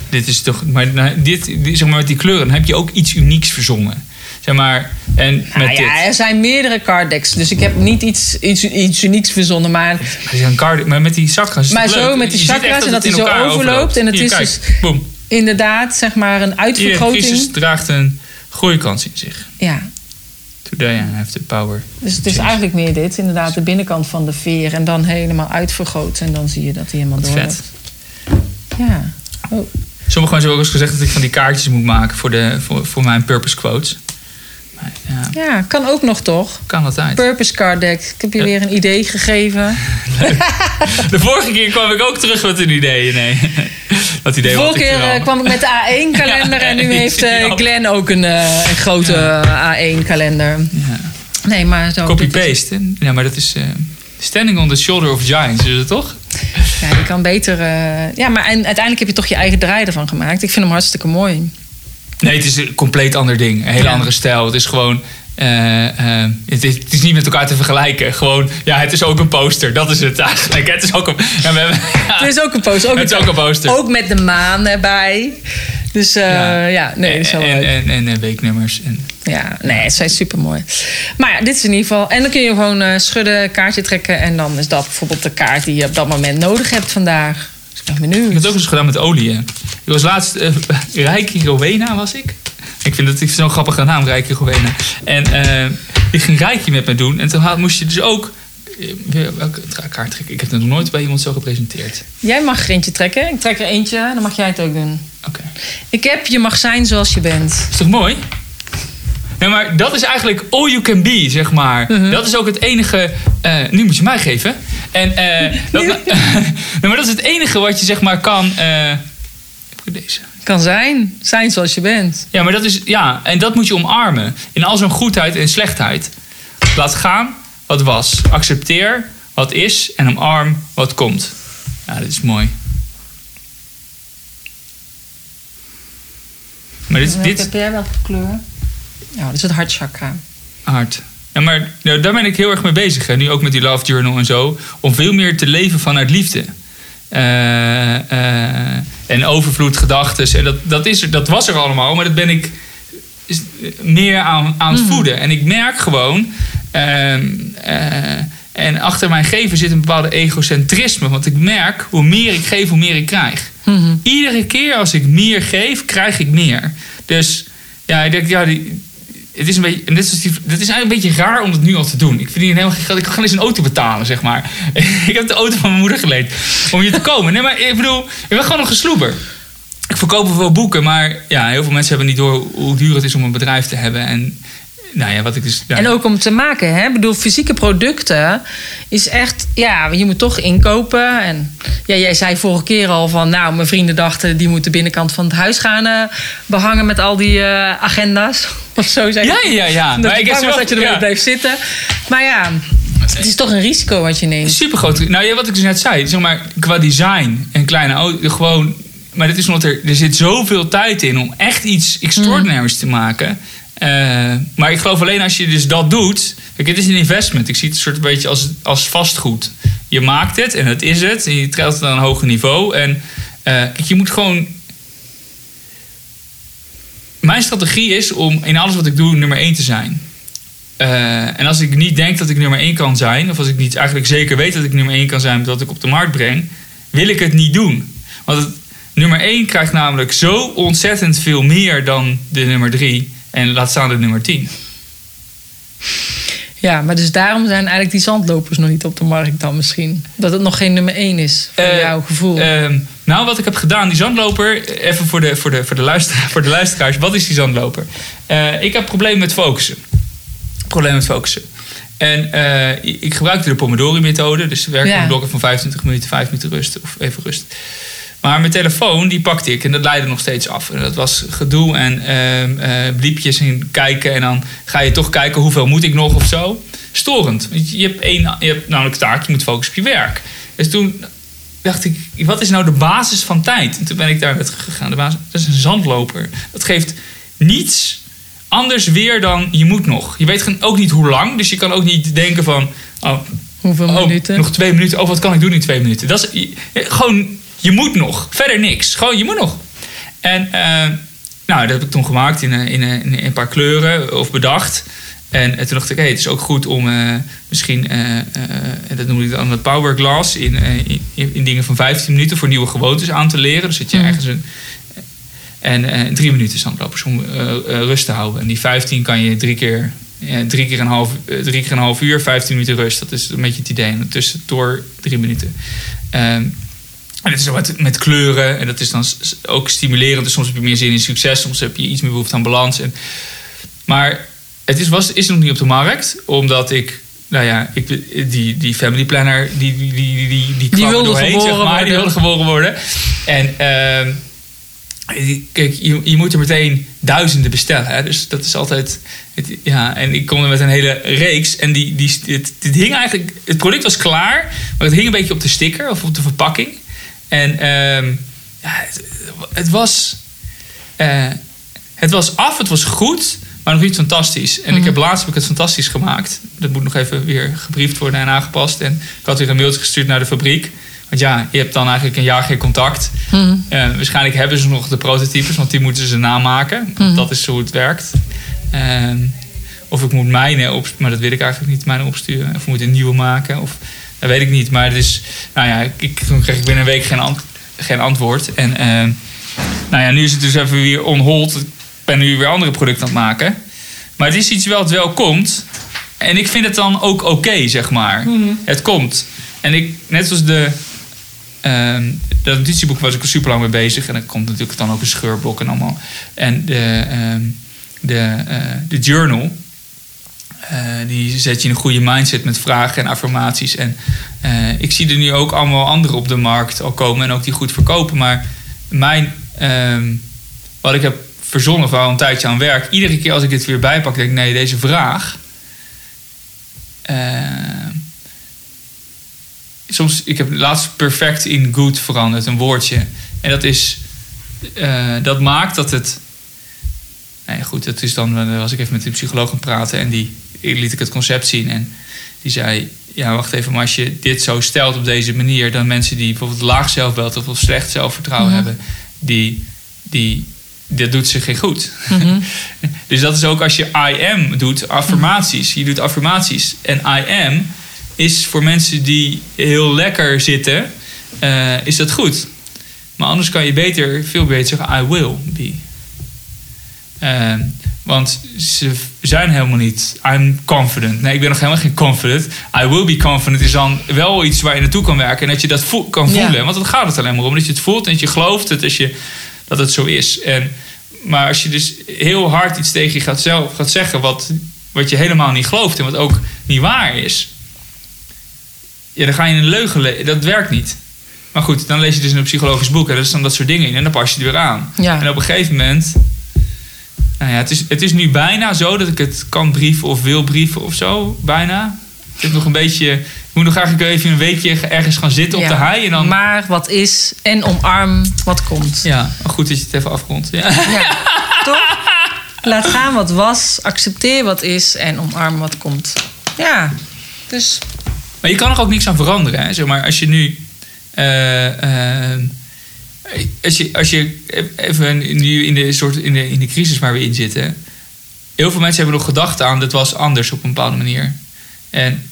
Dit is toch, maar nou, dit, dit- zeg maar met die kleuren heb je ook iets unieks verzonnen. Zeg maar, en met Nou dit. ja, er zijn meerdere card decks. Dus ik heb niet iets, iets, iets unieks verzonnen. Maar met die chakras Maar zo leuk. met die chakras en dat in zo overloopt. En het Hier, is kijk. dus- Boom. inderdaad, zeg maar een uitvergroting. Christus draagt een groeikans in zich. Ja, Today I have the power. dus het is eigenlijk meer dit. Inderdaad, de binnenkant van de veer. En dan helemaal uitvergroot. En dan zie je dat hij helemaal door vet. Ja. Oh. Sommigen hebben ook eens gezegd dat ik van die kaartjes moet maken voor, de, voor, voor mijn purpose quotes. Ja, ja, kan ook nog toch? kan altijd. Purpose card deck. Ik heb je weer een idee gegeven. De vorige keer kwam ik ook terug met een idee. Nee, dat idee De vorige keer er eh, kwam ik met de A1-kalender. Ja, en nu heeft eh, al. Glenn ook een, eh, een grote A1-kalender. Ja. Nee, maar zo. Copy-paste. Ja, maar dat is standing on the shoulder of giants, is het toch? Ja, je kan beter. ja, maar en, uiteindelijk heb je toch je eigen draai ervan gemaakt. Ik vind hem hartstikke mooi. Nee, het is een compleet ander ding. Een hele Ja. andere stijl. Het is gewoon... eh, eh, het, is, het is niet met elkaar te vergelijken. Gewoon, ja, het is ook een poster. Dat is het eigenlijk. Het is ook een... Ja, we hebben, ja, Het is ook een poster. Ook, het is ook een poster. ook met de maan erbij. Dus eh, ja. nee, dat is wel en, leuk. en, en, eh, weeknummers. En, Ja, nee, het zijn super mooi. Maar ja, dit is in ieder geval. En dan kun je gewoon schudden, kaartje trekken. En dan is dat bijvoorbeeld de kaart die je op dat moment nodig hebt vandaag. Dus ik ben ik heb het ook eens gedaan met olie. hè. Ik was laatst... eh Reiki Rowena was ik. Ik vind het ik vind zo'n grappige naam, Reiki Rowena. En eh die ging Reiki met me doen. En toen had- moest je dus ook... eh, Welke kaart trekken? Ik heb het nog nooit bij iemand zo gepresenteerd. Jij mag er eentje trekken. Ik trek er eentje, dan mag jij het ook doen. Oké. Ik heb je mag zijn zoals je bent. Is toch mooi? Nee, maar dat is eigenlijk all you can be, zeg maar. Mhm. Dat is ook het enige... nu moet je mij geven. En, eh, dat, nee, maar dat is het enige wat je zeg maar kan... eh, heb ik deze? Kan zijn. Zijn zoals je bent. Ja, maar dat is... Ja, en dat moet je omarmen. In al zijn goedheid en slechtheid. Laat gaan wat was. Accepteer wat is en omarm wat komt. Ja, dat is mooi. Maar dit, dit, Heb jij welke kleur? Ja, dat is het hartchakra. hard. Ja, maar nou, daar ben ik heel erg mee bezig. Hè. Nu ook met die Love Journal en zo. Om veel meer te leven vanuit liefde. Eh, eh, en overvloed, gedachten. En dat, dat, is er, dat was er allemaal. Maar dat ben ik is- meer aan, aan het voeden. En ik merk gewoon... ehm, eh, en achter mijn geven zit een bepaalde egocentrisme. Want ik merk, hoe meer ik geef, hoe meer ik krijg. Mhm. Iedere keer als ik meer geef, krijg ik meer. Dus ja, ik denk, ja, die, het is een beetje, en dit is, dit is eigenlijk een beetje raar om het nu al te doen. Ik verdien helemaal geld. Ik gewoon eens een auto betalen, zeg maar. ik heb de auto van mijn moeder geleend om hier te komen. Nee, maar ik bedoel, ik ben gewoon een gesloeber. Ik verkoop wel boeken, maar ja, heel veel mensen hebben niet door hoe duur het is om een bedrijf te hebben. En nou ja, wat ik dus. En ook om te maken, hè? Ik bedoel, fysieke producten is echt, ja, je moet toch inkopen. En ja, jij zei vorige keer al van, nou, mijn vrienden dachten, die moeten de binnenkant van het huis gaan eh, behangen met al die eh, agenda's. Of zo zei Ja, ja, ja. ja. Dat, Maar ik was zelf- dat je ermee ja. bleef zitten. Maar ja, het is toch een risico wat je neemt. Super groot. Nou ja, wat ik dus net zei, zeg maar, qua design en kleine auto, gewoon. Maar dit is omdat er, er zit zoveel tijd in om echt iets extraordinairs te maken. Eh, maar ik geloof alleen als je dus dat doet. Kijk, het is een investment. Ik zie het een soort beetje als, als vastgoed. Je maakt het en dat is het. En je trekt het aan een hoger niveau. En eh, kijk, je moet gewoon. Mijn strategie is om in alles wat ik doe nummer één te zijn. Eh, en als ik niet denk dat ik nummer 1 kan zijn, of als ik niet eigenlijk zeker weet dat ik nummer 1 kan zijn wat ik op de markt breng, wil ik het niet doen. Want het, nummer 1 krijgt namelijk zo ontzettend veel meer dan de nummer 3 en laat staan de nummer 10. Ja, maar dus daarom zijn eigenlijk die zandlopers nog niet op de markt dan misschien. Dat het nog geen nummer één is, voor Eh, jouw gevoel. Ehm, nou, wat ik heb gedaan, die zandloper, even voor de, voor de, voor de, luister, voor de luisteraars, wat is die zandloper? Eh, ik heb problemen met focussen. Probleem met focussen. En eh, ik gebruikte de Pomodori-methode. Dus werk Ja. met blokken van 25 minuten, 5 minuten rust of even rust. Maar mijn telefoon, die pakte ik en dat leidde nog steeds af. En dat was gedoe en ehm eh, bliepjes en kijken. En dan ga je toch kijken hoeveel moet ik nog of zo. Storend. Want Je hebt, één, je hebt namelijk taak, je moet focussen op je werk. Dus toen dacht ik, wat is nou de basis van tijd? En toen ben ik daar naartoe gegaan. De basis, dat is een zandloper. Dat geeft niets anders weer dan je moet nog. Je weet ook niet hoe lang. Dus je kan ook niet denken van... Oh, Hoeveel oh, minuten? nog twee minuten. Oh, wat kan ik doen in twee minuten? Dat is gewoon, je moet nog. Verder niks. Gewoon, je moet nog. En eh, nou, dat heb ik toen gemaakt in, een- in, een- in een paar kleuren of bedacht. En, eh, toen dacht ik, hey, het is ook goed om eh, misschien, eh, eh, en dat noem ik dan het power glass, in, eh, in, in dingen van 15 minuten voor nieuwe gewoontes aan te leren. Dus dat je Mhm. ergens een. En eh, drie minuten zandlopers om eh, eh, rust te houden. En die 15 kan je drie keer, ja, drie, keer een half, eh, drie keer een half uur, 15 minuten rust. Dat is een beetje het idee. En tussendoor drie minuten. Ehm, en het is ook met, met kleuren. En dat is dan ook stimulerend. Dus soms heb je meer zin in succes. Soms heb je iets meer behoefte aan balans. En, maar het is, was, is nog niet op de markt. Omdat ik... Nou ja, ik, die, die family planner... Die, die, die, die, die, die kwam wilde doorheen, geboren zeg maar. Die worden. wilde geboren worden. En... ehm, Kijk, je, je moet er meteen duizenden bestellen. Hè? Dus dat is altijd. Het, ja, en ik kom er met een hele reeks. En die, die, het, het hing eigenlijk. Het product was klaar, maar het hing een beetje op de sticker of op de verpakking. En ehm, ja, het, het was. eh, het was af, het was goed, maar nog niet fantastisch. En ik heb laatst heb ik het fantastisch gemaakt. Dat moet nog even weer gebriefd worden en aangepast. En ik had weer een mailtje gestuurd naar de fabriek. Want ja, je hebt dan eigenlijk een jaar geen contact. Mhm. Eh, waarschijnlijk hebben ze nog de prototypes, want die moeten ze namaken. Mhm. Dat is hoe het werkt. Ehm, of ik moet mijne op, maar dat wil ik eigenlijk niet, mijne opsturen. Of ik moet een nieuwe maken, of dat weet ik niet. Maar het is, nou ja, ik, toen kreeg ik binnen een week geen, ant- geen antwoord. En ehm, nou ja, nu is het dus even weer on hold. Ik ben nu weer andere producten aan het maken. Maar het is iets wel het wel komt. En ik vind het dan ook oké, zeg maar. Het komt. En ik, net zoals de ehm, dat notitieboek was ik er super lang mee bezig. En dan komt natuurlijk dan ook een scheurblok en allemaal. En de, ehm, de, eh, de journal, eh, die zet je in een goede mindset met vragen en affirmaties. En eh, ik zie er nu ook allemaal anderen op de markt al komen en ook die goed verkopen. Maar mijn, ehm, wat ik heb verzonnen al een tijdje aan werk, iedere keer als ik dit weer bijpak, denk ik: nee, deze vraag. ehm, soms, ik heb laatst perfect in good veranderd, een woordje. En dat is, eh, dat maakt dat het. Nee, goed, dat is dan, was ik even met de psycholoog aan het praten en die liet ik het concept zien. En die zei: Ja, wacht even, maar als je dit zo stelt op deze manier, dan mensen die bijvoorbeeld laag zelfbeeld of slecht zelfvertrouwen Mhm. hebben, die, die, dat doet ze geen goed. Mhm. dus dat is ook als je I am doet, affirmaties. Je doet affirmaties. En I am is voor mensen die heel lekker zitten, eh, is dat goed. Maar anders kan je beter, veel beter zeggen I will be. Ehm, want ze zijn helemaal niet. I'm confident. Nee, ik ben nog helemaal geen confident. I will be confident is dan wel iets waar je naartoe kan werken. En dat je dat voel- kan Ja. voelen. Want dat gaat het alleen maar om. Dat je het voelt en dat je gelooft het, als je, dat het zo is. En, maar als je dus heel hard iets tegen je gaat, zelf gaat zeggen... Wat, wat je helemaal niet gelooft en wat ook niet waar is... Ja, dan ga je een leugen... le- Dat werkt niet. Maar goed, dan lees je dus een psychologisch boek... en daar staan dat soort dingen in en dan pas je het weer aan. Ja. En op een gegeven moment... Nou ja, het is, het is nu bijna zo dat ik het kan brieven of wil brieven of zo. Bijna. Het is nog een beetje... Ik moet nog eigenlijk even een weekje ergens gaan zitten op Ja. de hei. En dan, Maar wat is en omarm wat komt. ja, goed dat je het even afrondt. Ja. Ja, toch? Laat gaan wat was, accepteer wat is en omarm wat komt. Ja, dus Maar je kan er ook niks aan veranderen. Hè? Zeg maar, als je nu... eh, eh, als je, als je even nu in de, soort, in, de, in de crisis waar we in zitten... Heel veel mensen hebben nog gedacht aan... dat was anders op een bepaalde manier. En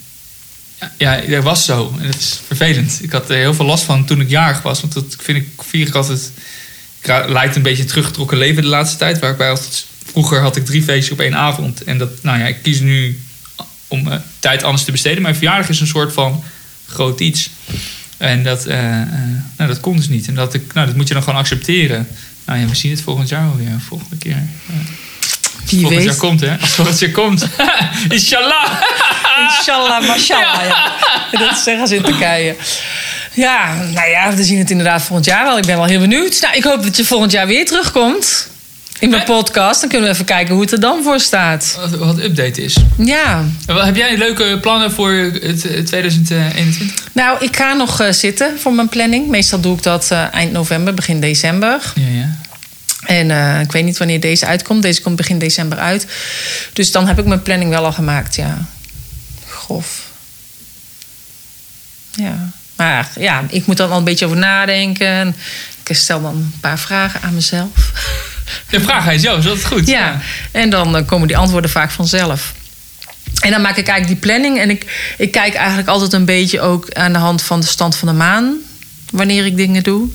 ja, dat was zo. En dat is vervelend. Ik had er heel veel last van toen ik jarig was. Want dat vind ik, vier altijd... Ik lijkt een beetje een teruggetrokken leven de laatste tijd. Waar ik bij altijd... Vroeger had ik drie feestjes op één avond. En dat, nou ja, ik kies nu om eh, tijd anders te besteden. Mijn verjaardag is een soort van groot iets. En dat, eh, nou, dat kon dus niet. En dat, ik, nou, dat moet je dan gewoon accepteren. Nou ja, we zien het volgend jaar wel weer. Volgende keer. Eh, wie volgend weet. jaar komt, hè? Als het volgend jaar komt. Inshallah. Inshallah, mashallah. Ja. Dat zeggen ze in Turkije. Ja, nou ja, we zien het inderdaad volgend jaar wel. Ik ben wel heel benieuwd. Nou, ik hoop dat je volgend jaar weer terugkomt in mijn podcast. Dan kunnen we even kijken hoe het er dan voor staat. Wat, wat update is. Ja, Heb jij leuke plannen voor het, eh, 2021? nou, ik ga nog eh, zitten voor mijn planning. Meestal doe ik dat eh, eind november, begin december. Ja, ja. En ik weet niet wanneer deze uitkomt. Deze komt begin december uit. Dus dan heb ik mijn planning wel al gemaakt, ja. Grof. Ja. Maar ja, ik moet dan al een beetje over nadenken. Ik stel dan een paar vragen aan mezelf. De vraag aan jezelf, is dat goed? Ja, en dan eh, komen die antwoorden vaak vanzelf. En dan maak ik eigenlijk die planning. En ik, ik kijk eigenlijk altijd een beetje ook aan de hand van de stand van de maan. Wanneer ik dingen doe.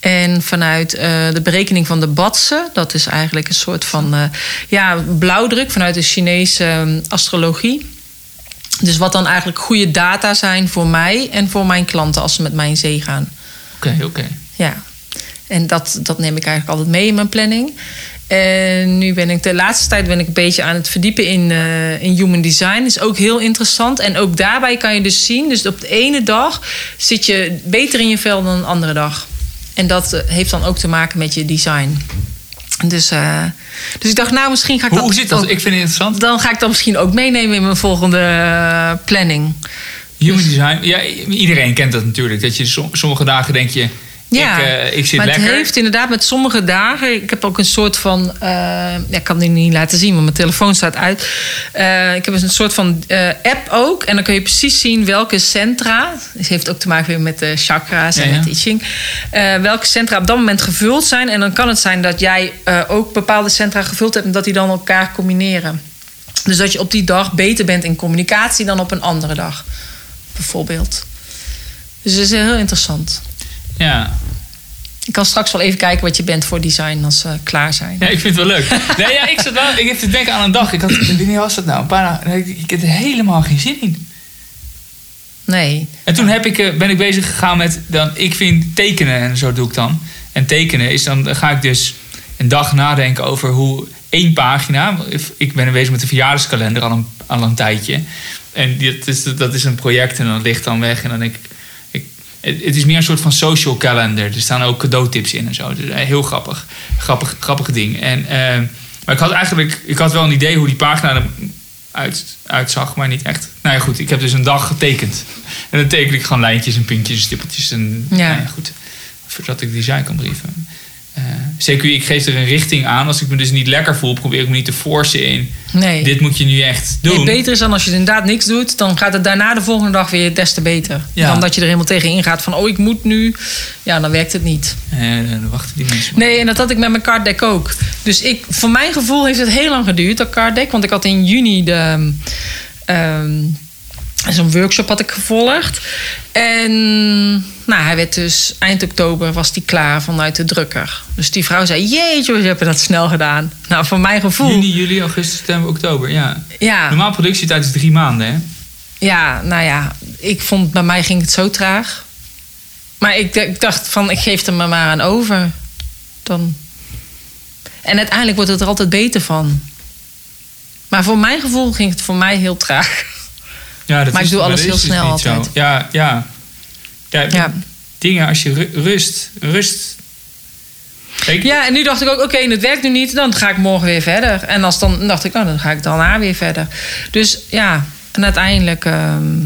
En vanuit eh, de berekening van de batsen. Dat is eigenlijk een soort van eh, ja, blauwdruk vanuit de Chinese eh, astrologie. Dus wat dan eigenlijk goede data zijn voor mij en voor mijn klanten als ze met mij in zee gaan. Oké, oké. Ja, en dat, dat neem ik eigenlijk altijd mee in mijn planning. En nu ben ik de laatste tijd ben ik een beetje aan het verdiepen in, eh, in human design. Is ook heel interessant. En ook daarbij kan je dus zien, dus op de ene dag zit je beter in je vel dan een andere dag. En dat eh, heeft dan ook te maken met je design. Dus, eh, dus ik dacht, nou, misschien ga ik Hoe, dat. hoe zit dat? ook- Ik vind het interessant. dan ga ik dat misschien ook meenemen in mijn volgende planning. Human design. Ja, iedereen kent dat natuurlijk. Dat je som- sommige dagen denk je... Ja, ik, eh, ik zit maar lekker. het heeft inderdaad met sommige dagen... Ik heb ook een soort van... eh, ja, ik kan die niet laten zien, want mijn telefoon staat uit. Eh, ik heb dus een soort van app ook. En dan kun je precies zien welke centra... Het heeft ook te maken weer met de chakra's en Ja, ja. met I Ching. eh, welke centra op dat moment gevuld zijn. En dan kan het zijn dat jij ook bepaalde centra gevuld hebt... en dat die dan elkaar combineren. Dus dat je op die dag beter bent in communicatie... dan op een andere dag, bijvoorbeeld. Dus het is heel interessant. Ja. Ik kan straks wel even kijken wat je bent voor design als ze klaar zijn. ja, ik vind het wel leuk. Nee, ja, ik zat wel... Ik heb te denken aan een dag. Ik had... Wanneer was dat nou? Een paar dagen... Ik, ik heb er helemaal geen zin in. Nee. En toen heb ik, eh, ben ik bezig gegaan met, dan, ik vind tekenen en zo doe ik dan. En tekenen is dan, ga ik dus een dag nadenken over hoe één pagina, ik ben bezig met de verjaardagskalender al een, al een tijdje. En dit is, dat is een project en dat ligt dan weg. En dan denk ik het is meer een soort van social calendar. Er staan ook cadeautips in en zo. Dus eh, heel grappig. Grappig, grappig ding. En, eh, maar ik had eigenlijk, ik had wel een idee hoe die pagina eruit uitzag, maar niet echt. Nou ja, goed. Ik heb dus een dag getekend. En dan teken ik gewoon lijntjes en puntjes en stippeltjes. En Ja. nou ja, goed. Zodat ik design kan brieven. Eh, CQ, ik geef er een richting aan. Als ik me dus niet lekker voel, probeer ik me niet te forcen in. Nee. Dit moet je nu echt doen. Nee, beter is dan als je inderdaad niks doet, dan gaat het daarna de volgende dag weer des te beter. Ja. Dan dat je er helemaal tegen ingaat van, oh ik moet nu. Ja, dan werkt het niet. Eh, dan wachten die mensen. maar. Nee, en dat had ik met mijn card deck ook. Dus ik, voor mijn gevoel heeft het heel lang geduurd, dat card deck. Want ik had in juni de... ehm, Zo'n workshop had ik gevolgd. En nou, hij werd dus eind oktober was die klaar vanuit de drukker. Dus die vrouw zei: Jeetje, we hebben dat snel gedaan. Nou, voor mijn gevoel. Juni, juli, augustus, september, oktober. Ja. Ja, Normaal productietijd is drie maanden, hè? ja, nou ja, ik vond bij mij ging het zo traag. Maar ik, ik dacht van, ik geef er me maar aan over. Dan. En uiteindelijk wordt het er altijd beter van. Maar voor mijn gevoel ging het voor mij heel traag. Ja, dat Maar ik is- doe alles heel dus snel zo. altijd. Ja, ja. Ja, Ja. Dingen als je ru- rust, rust. Ja, en nu dacht ik ook, oké, het werkt nu niet, dan ga ik morgen weer verder. En als dan dacht ik, oh, dan ga ik daarna weer verder. Dus ja, en uiteindelijk. ehm,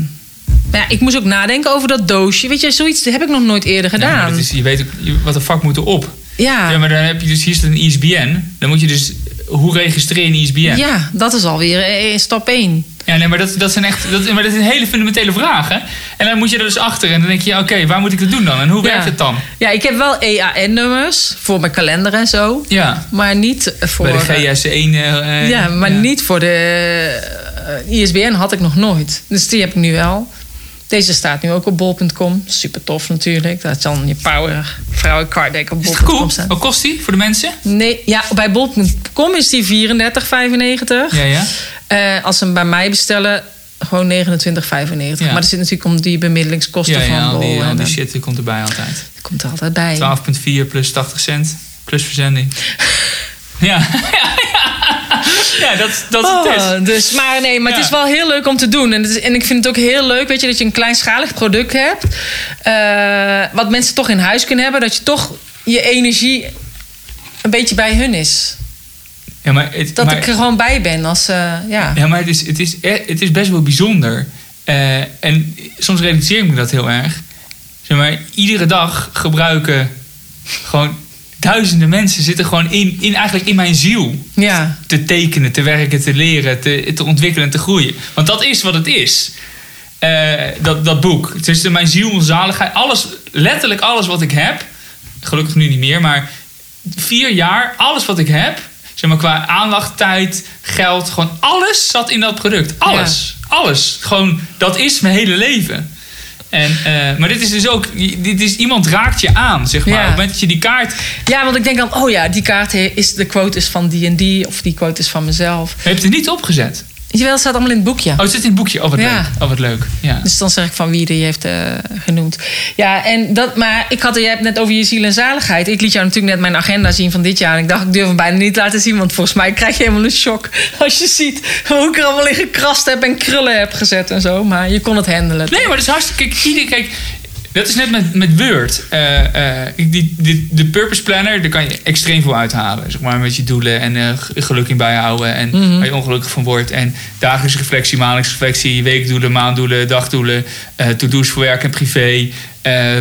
ja, ik moest ook nadenken over dat doosje. Weet je, zoiets heb ik nog nooit eerder gedaan. dat is, je weet ook, wat de fuck moet erop. ja. Ja, maar dan heb je dus, hier staat een ISBN. Dan moet je dus, hoe registreer je een ISBN? Ja, dat is alweer eh, stap 1. Ja, nee, maar dat, dat zijn echt dat, maar dat zijn hele fundamentele vragen. En dan moet je er dus achter. En dan denk je, oké, waar moet ik dat doen dan? En hoe werkt Ja. het dan? Ja, ik heb wel EAN-nummers voor mijn kalender en zo. Ja, Maar niet voor. bij de GS1. eh, ja, maar niet voor de eh, ISBN had ik nog nooit. Dus die heb ik nu wel. Deze staat nu ook op bol.com. Super tof natuurlijk. Dat is dan je power vrouwen card deck op bol.com cool? Wat kost die voor de mensen? Nee, ja, bij bol.com is die 34,95. Ja, ja. Eh, als ze hem bij mij bestellen, gewoon 29,95. Ja. Maar er zit natuurlijk om die bemiddelingskosten Ja, van ja, al bol. die, en, die shit die komt erbij altijd. dat komt er altijd bij. 12,4 plus 80 cent. Plus verzending. ja. ja, dat, dat is het. is. Oh, dus, maar nee, maar het Ja. is wel heel leuk om te doen. En, het is, en ik vind het ook heel leuk, weet je, dat je een kleinschalig product hebt. eh, wat mensen toch in huis kunnen hebben. Dat je toch je energie een beetje bij hun is. Ja, maar het, Dat maar, ik er gewoon bij ben als, eh, ja. ja, maar het is, het, is, eh, het is best wel bijzonder. Eh, en soms realiseer ik me dat heel erg. Zeg maar, iedere dag gebruiken gewoon duizenden mensen zitten gewoon in, in, eigenlijk in mijn ziel. Ja, te tekenen, te werken, te leren, te, te ontwikkelen en te groeien. Want dat is wat het is. Eh, dat, dat boek. Het is de- mijn ziel, mijn zaligheid. Alles, letterlijk alles wat ik heb. Gelukkig nu niet meer, maar vier jaar, alles wat ik heb. Zeg maar qua aandacht, tijd, geld. Gewoon alles zat in dat product. Alles. Alles. Gewoon, dat is mijn hele leven. En, eh, maar dit is dus ook, dit is, iemand raakt je aan, zeg maar. Ja. Op het moment dat je die kaart ja, want ik denk dan, oh ja, die kaart is de quote is van die en die. Of die quote is van mezelf. je hebt er niet opgezet. Jawel, het staat allemaal in het boekje. Oh, het zit in het boekje. Oh, wat Ja. leuk. Oh, wat leuk. Ja. Dus dan zeg ik van wie die heeft eh, genoemd. Ja, en dat, maar ik had, jij hebt net over je ziel en zaligheid. Ik liet jou natuurlijk net mijn agenda zien van dit jaar. En ik dacht, ik durf hem bijna niet te laten zien. Want volgens mij krijg je helemaal een shock. Als je ziet hoe ik er allemaal in gekrast heb en krullen heb gezet en zo. Maar je kon het handelen. Nee, maar dat is hartstikke... Kijk dat is net met, met Word. Eh, eh, die, die, de Purpose Planner, daar kan je extreem veel uithalen. Zeg maar met je doelen en eh, geluk in bijhouden. En Mhm. waar je ongelukkig van wordt. En dagelijkse reflectie, maandelijkse reflectie, weekdoelen, maanddoelen, dagdoelen. to-do's voor werk en privé. eh,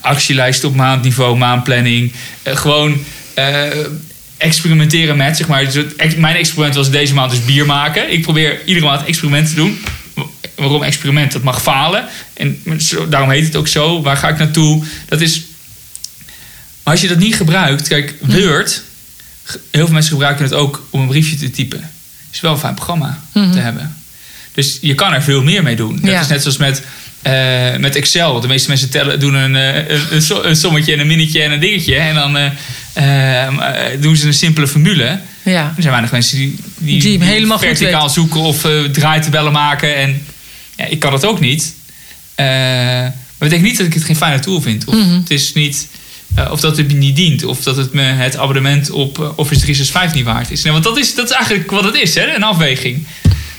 actielijsten op maandniveau, maandplanning. Gewoon... experimenteren met, zeg maar. Dus het ex- mijn experiment was deze maand dus bier maken. Ik probeer iedere maand experimenten te doen. Waarom experiment? Dat mag falen. En zo, daarom heet het ook zo. Waar ga ik naartoe? Dat is... Maar als je dat niet gebruikt... Kijk, Word... Heel veel mensen gebruiken het ook om een briefje te typen. is wel een fijn programma te hebben. Dus je kan er veel meer mee doen. Dat Ja. is net zoals met, eh, met Excel. De meeste mensen tellen, doen een, eh, een, een, so- een sommetje en een minnetje en een dingetje. En dan eh, eh, eh, doen ze een simpele formule. Ja. Er zijn weinig mensen die, die, helemaal verticaal zoeken of draaitabellen maken. En ja, ik kan dat ook niet. maar dat betekent niet dat ik het geen fijne tool vind. Of Mhm. het is niet... eh, of dat het me niet dient. Of dat het me het abonnement op eh, Office 365 niet waard is. Nee, want dat is, dat is eigenlijk wat het is, hè? Een afweging.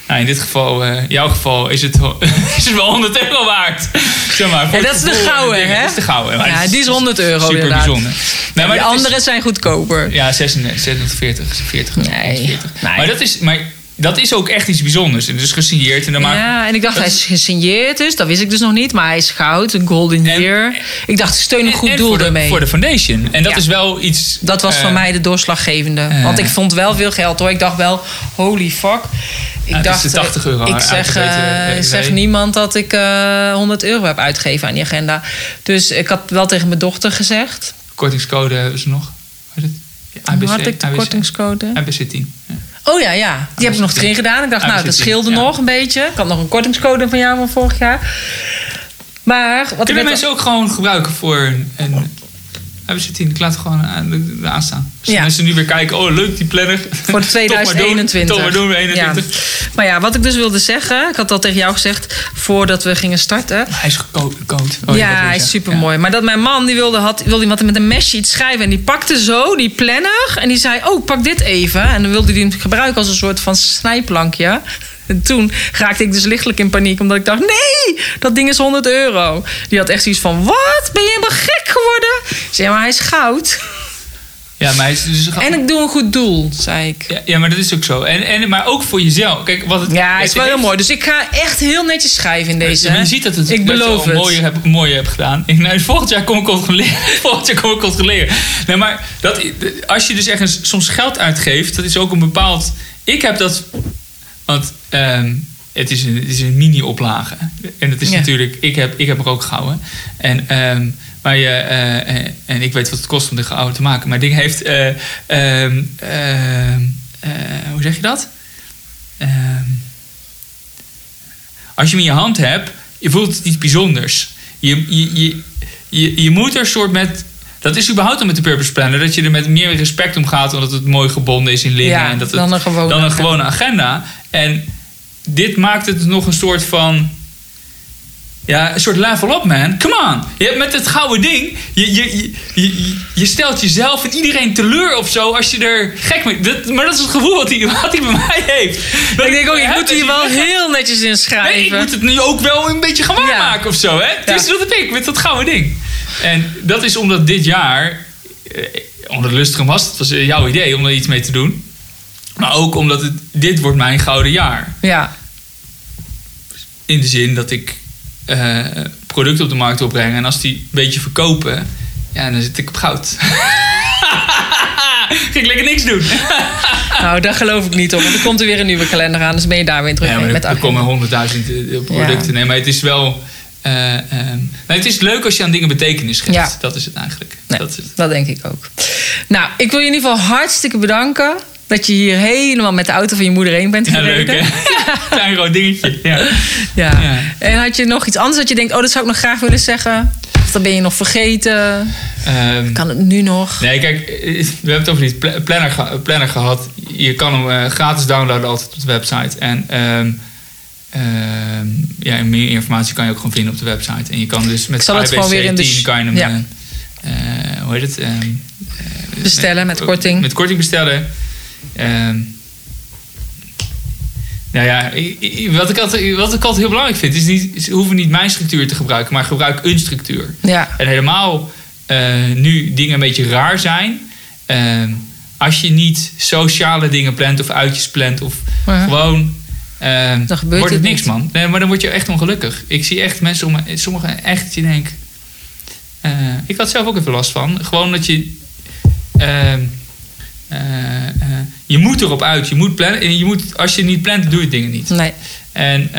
Nou, in dit geval, eh jouw geval, is het, is het wel 100 euro waard. Zeg maar, Ja, het dat is de gouden, hè? Dat is de gouden. maar Ja, het die is 100 euro Super inderdaad. bijzonder. Dat is- andere zijn goedkoper. ja, 36, 640, 40 euro. Nee, 140. nee. Maar, dat is, maar dat is ook echt iets bijzonders. En dus gesigneerd. En dan maakt, Ja, en ik dacht, hij is- is gesigneerd dus. Dat wist ik dus nog niet. Maar hij is goud, een golden En- year. Ik dacht, ik steun een en- goed en doel voor de, ermee. Voor de foundation. En dat Ja. is wel iets... Dat was eh, voor mij de doorslaggevende. eh. Want ik vond wel veel geld hoor. Ik dacht wel, holy fuck. Ik is dacht, de 80 euro ik zeg, eh, eh, zeg niemand dat ik eh 100 euro heb uitgegeven aan die agenda. Dus ik had wel tegen mijn dochter gezegd. Kortingscode hebben ze nog. Hoe had ik de kortingscode? ABC 10. Oh ja, ja. Die heb ik nog erin gedaan. Ik dacht, Ah, nou, dat scheelde nog een beetje. Ik had nog een kortingscode van jou van vorig jaar. Maar wat Kunnen mensen ook gewoon gebruiken voor een... een ABC 10, ik laat het gewoon aan, aanstaan. Als Ja. mensen nu weer kijken, oh leuk die planner. Voor de 2021. Toch maar doen, we 21. Ja. Maar ja, wat ik dus wilde zeggen, ik had al tegen jou gezegd voordat we gingen starten. Hij is gecoat. Oh, ja, hij is super mooi. Maar dat mijn man die wilde, had, wilde iemand met een mesje iets schrijven. En die pakte zo die planner. En die zei: Oh, pak dit even. En dan wilde hij hem gebruiken als een soort van snijplankje. En toen raakte ik dus lichtelijk in paniek. Omdat ik dacht: Nee, dat ding is 100 euro. Die had echt zoiets van: Wat? Ben je helemaal gek geworden? Ik zei: Maar hij is goud. Ja, maar hij is dus En ik doe een goed doel, zei ik. Ja, ja, maar dat is ook zo. En, en, maar ook voor jezelf. Kijk, wat het, Ja, het is wel heeft- heel mooi. Dus ik ga echt heel netjes schrijven in deze. Ja, je ziet dat het Ik beloof het. mooier heb, mooier heb gedaan. Ik, nou, volgend jaar kom ik controleren. volgend jaar kom ik controleren. Nee, maar dat, als je dus ergens soms geld uitgeeft, dat is ook een bepaald. Ik heb dat. Want ehm, het is een, het is een mini-oplage. En het is Ja. natuurlijk. Ik heb, ik heb er ook gehouden. En. ehm, maar je, eh, en ik weet wat het kost om de gouden te maken. Maar het ding heeft. eh, ehm, eh, hoe zeg je dat? Als je hem in je hand hebt, je voelt het iets bijzonders. Je, je, je, je, je moet er soort met. Dat is überhaupt al met de Purpose Planner. Dat je er met meer respect om gaat. Omdat het mooi gebonden is in linnen. Ja, en dat het, dan een gewone dan een agenda. gewone agenda. En dit maakt het nog een soort van. Ja, een soort level up, man. Come on. Je hebt met het gouden ding. Je, je, je, je, je stelt jezelf en iedereen teleur of zo. Als je er gek mee. Dat, maar dat is het gevoel wat hij, wat hij bij mij heeft. Dat Ik denk ook, ik moet hier wel heel netjes in schrijven. Nee, ik moet het nu ook wel een beetje gaan waarmaken Ja. of zo, hè? Dus Ja. dat heb ik met dat gouden ding. En dat is omdat dit jaar, eh, omdat Lustrum was, het was eh, jouw idee om er iets mee te doen. Maar ook omdat het, dit wordt mijn gouden jaar. Ja, In de zin dat ik eh, producten op de markt opbreng en als die een beetje verkopen, ja, dan zit ik op goud. Ging ik lekker niks doen. nou daar geloof ik niet op. Want er komt er weer een nieuwe kalender aan. Dus ben je daar weer terug Ja, maar met er, komen honderdduizend producten. Ja. Nee, maar het is wel. Nou, het is leuk als je aan dingen betekenis geeft. Ja. Dat is het eigenlijk. Nee, Dat is het. dat denk ik ook. Nou, ik wil je in ieder geval hartstikke bedanken... dat je hier helemaal met de auto van je moeder heen bent Ja, leuk gereden. hè? Klein rood dingetje. Ja. Ja. Ja. En had je nog iets anders dat je denkt... oh, dat zou ik nog graag willen zeggen? Of dan ben je nog vergeten? Ehm, Kan het nu nog? nee, kijk, eh, we hebben het over die pla- planner, planner gehad. Je kan hem eh, gratis downloaden altijd op de website. En ehm, ehm, ja, en meer informatie kan je ook gewoon vinden op de website. En je kan dus met Ik zal het gewoon weer in de 10 sh- kan je hem, ja. eh, eh, hoe heet het? Ehm, eh, Bestellen met korting. Met korting bestellen. Ehm, nou ja, wat ik, altijd, wat ik altijd heel belangrijk vind, is niet, is, hoeven niet mijn structuur te gebruiken, maar gebruik een structuur. Ja, En helemaal nu dingen een beetje raar zijn. als je niet sociale dingen plant of uitjes plant of Ja. gewoon. Ehm, Dan gebeurt wordt het niks, niet. man. Nee, maar dan word je echt ongelukkig. Ik zie echt mensen om me, sommigen echt je denkt. eh, ik had zelf ook even last van. Gewoon dat je. ehm, eh, eh, je moet erop uit, je moet plannen. En je moet, als je niet plant, doe je dingen niet. nee. En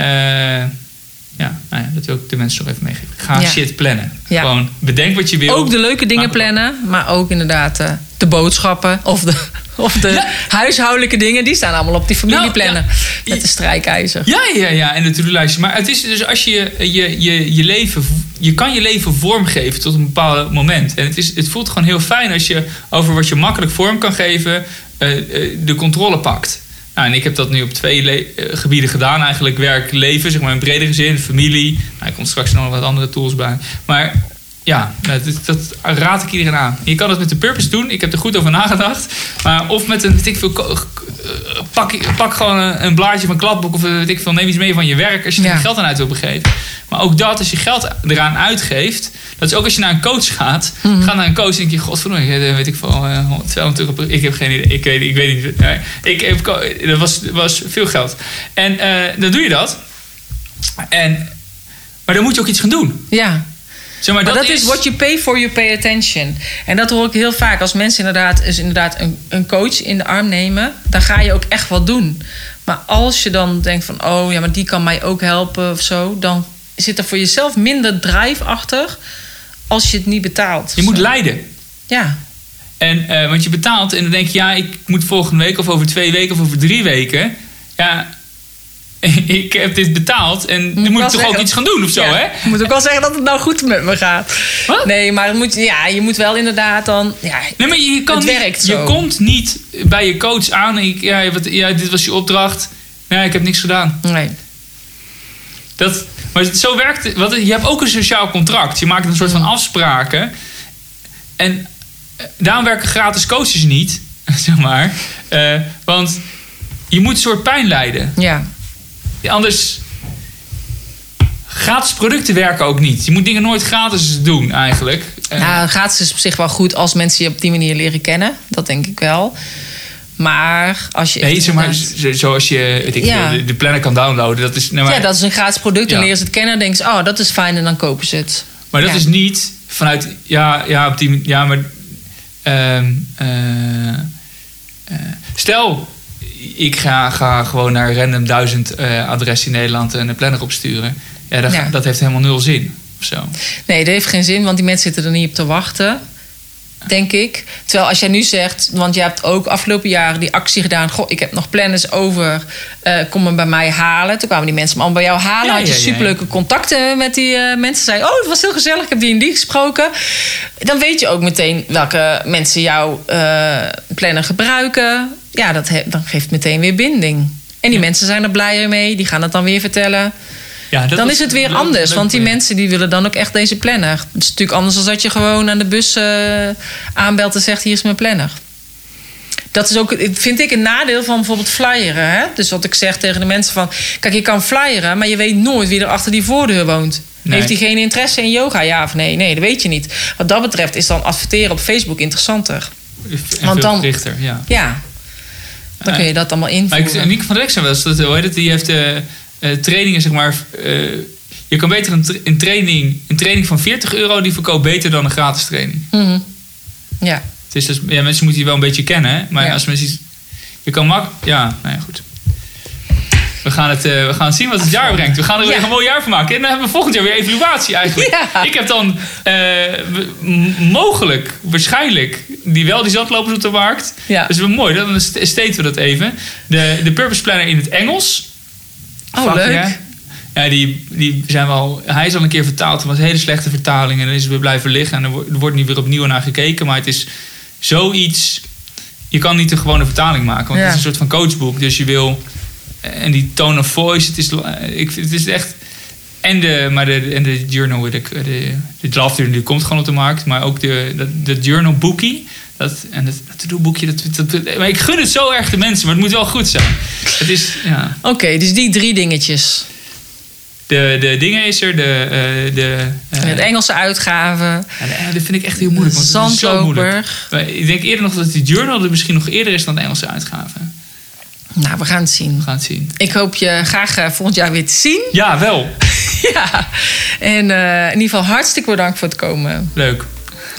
ja, nou ja, dat wil ik de mensen nog even meegeven. Ga Ja. shit plannen. Ja. Gewoon bedenk wat je wil. Ook de leuke dingen plannen, maar ook inderdaad de boodschappen of de, of de Ja. huishoudelijke dingen. Die staan allemaal op die familieplannen Nou, ja. met de strijkijzer. Ja, ja, ja, en de to-do-lijstje. Maar het is dus als je je, je je leven... Je kan je leven vormgeven tot een bepaald moment. En het, is, het voelt gewoon heel fijn als je over wat je makkelijk vorm kan geven... eh, eh, de controle pakt. Nou, en ik heb dat nu op twee eh, gebieden gedaan. Eigenlijk werk, leven, zeg maar in bredere zin, familie. Nou, er komt straks nog wat andere tools bij. Maar ja, dat, dat raad ik iedereen aan. Je kan het met de purpose doen. Ik heb er goed over nagedacht. Maar of met een, weet ik veel, eh, pak, pak gewoon een, een blaadje van een kladboek. Of eh, weet ik veel, neem iets mee van je werk als je er Ja. geld aan uit wil begeven. Maar ook dat, als je geld eraan uitgeeft. Dat is ook als je naar een coach gaat. Mhm. Ga naar een coach en denk je, godverdomme, eh, weet ik veel, eh, 200 euro per- Ik heb geen idee. Ik weet, ik weet niet. Ik heb, dat was, was veel geld. En eh, dan doe je dat. En, maar dan moet je ook iets gaan doen. Ja. Zeg maar, Maar dat, is what you pay for, you pay attention. En dat hoor ik heel vaak. Als mensen inderdaad, is inderdaad een, een coach in de arm nemen... dan ga je ook echt wat doen. Maar als je dan denkt van... oh ja, maar die kan mij ook helpen of zo... dan zit er voor jezelf minder drive achter... als je het niet betaalt. Je moet leiden. Ja, En, eh, want je betaalt en dan denk je, ja, ik moet volgende week of over twee weken of over drie weken. Ja, ik heb dit betaald en ik moet ik toch ook iets gaan doen of zo, Ja, hè? Ik moet ook wel zeggen dat het nou goed met me gaat. Wat? Nee, maar moet, ja, je moet wel inderdaad dan... Ja, Nee, maar je, kan Het niet, werkt je zo. komt niet bij je coach aan. en Ik, ja, wat, ja, dit was je opdracht. Nee, ik heb niks gedaan. nee. Dat, maar zo werkt het. Want je hebt ook een sociaal contract. Je maakt een soort van afspraken. En eh, daarom werken gratis coaches niet, zeg maar. Eh, want je moet een soort pijn lijden. Ja, Anders. Gratis producten werken ook niet. Je moet dingen nooit gratis doen, eigenlijk. Nou, gratis is op zich wel goed als mensen je op die manier leren kennen. Dat denk ik wel. Maar als je. nee, zeg maar, zoals je weet ik, Ja. de, de planner kan downloaden. Dat is, maar ja, dat is een gratis product. Ja. En leren ze het kennen. Dan denken ze, oh, dat is fijn. En dan kopen ze het. maar dat ja. is niet vanuit. Ja, ja, op die Ja, maar. eh, stel, ik ga, ga gewoon naar random duizend eh adressen in Nederland en een planner opsturen. Ja, dat, Ja. dat heeft helemaal nul zin. Of zo. Nee, dat heeft geen zin, want die mensen zitten er niet op te wachten. Denk ik. Terwijl als jij nu zegt, want je hebt ook afgelopen jaren die actie gedaan. Goh, ik heb nog planners over. eh, kom hem bij mij halen. Toen kwamen die mensen me allemaal bij jou halen. Ja, had je ja, superleuke contacten met die eh, mensen. Zei, oh, het was heel gezellig. Ik heb die en die gesproken. Dan weet je ook meteen welke mensen jouw eh, planner gebruiken. Ja, dat he- dan geeft meteen weer binding. En die Ja. mensen zijn er blijer mee. Die gaan het dan weer vertellen Ja, dat dan was is het weer leuk- anders. leuk Want die mensen die willen dan ook echt deze planner. Het is natuurlijk anders dan dat je gewoon aan de bus eh, aanbelt en zegt: hier is mijn planner. Dat is ook, vind ik, een nadeel van bijvoorbeeld flyeren. Hè? Dus wat ik zeg tegen de mensen van... Kijk, je kan flyeren, maar je weet nooit wie er achter die voordeur woont. Nee. Heeft hij geen interesse in yoga, ja of nee? Nee, dat weet je niet. Wat dat betreft is dan adverteren op Facebook interessanter. En Want dan- gerichter, ja. Ja, dan kun je dat allemaal Maar ik, invoeren. Nico van der zei wel eens, dat, hoe heet het, die heeft eh, eh, trainingen, zeg maar. eh, je kan beter een, tra- een, training, een training van 40 euro, die verkoopt beter dan een gratis training. Mhm. Ja. Het is dus, ja, mensen moeten die wel een beetje kennen, hè? maar Ja. als mensen. Je kan mak. Ja, nou ja, goed. We gaan, het, we gaan zien wat het jaar brengt. We gaan er weer Ja. een mooi jaar van maken. En dan hebben we volgend jaar weer evaluatie eigenlijk. Ja. Ik heb dan mogelijk, waarschijnlijk, die wel die zatlopers op de markt. Ja. Dat is wel mooi. Dan st- steten we dat even. De, de Purpose Planner in het Engels. Oh, Fuck, leuk. Ja, ja die, die zijn wel... Hij is al een keer vertaald. Het was een hele slechte vertaling. En dan is het weer blijven liggen. En er wordt, niet weer opnieuw naar gekeken. Maar het is zoiets... Je kan niet een gewone vertaling maken. Want Ja. het is een soort van coachboek. Dus je wil... En die tone of voice. Het is, ik, het is echt... En de, maar de, en de journal, de, de, de draft die komt gewoon op de markt. Maar ook de, de, de journal boekie. Dat, en het to-do boekje. Dat, dat, dat- maar ik gun het zo erg de mensen. Maar het moet wel goed zijn. Het is... Ja. Oké, dus die drie dingetjes. De, de dingen is er, de... eh, de eh, Het Engelse uitgaven. ja, de- dat vind ik echt heel moeilijk. Want het is zo moeilijk. Maar Ik denk eerder nog dat die journal er misschien nog eerder is dan de Engelse uitgave. Nou, we gaan het zien. We gaan het zien. Ik hoop je graag eh, volgend jaar weer te zien. Ja, wel. ja. En eh, in ieder geval hartstikke bedankt voor het komen. Leuk.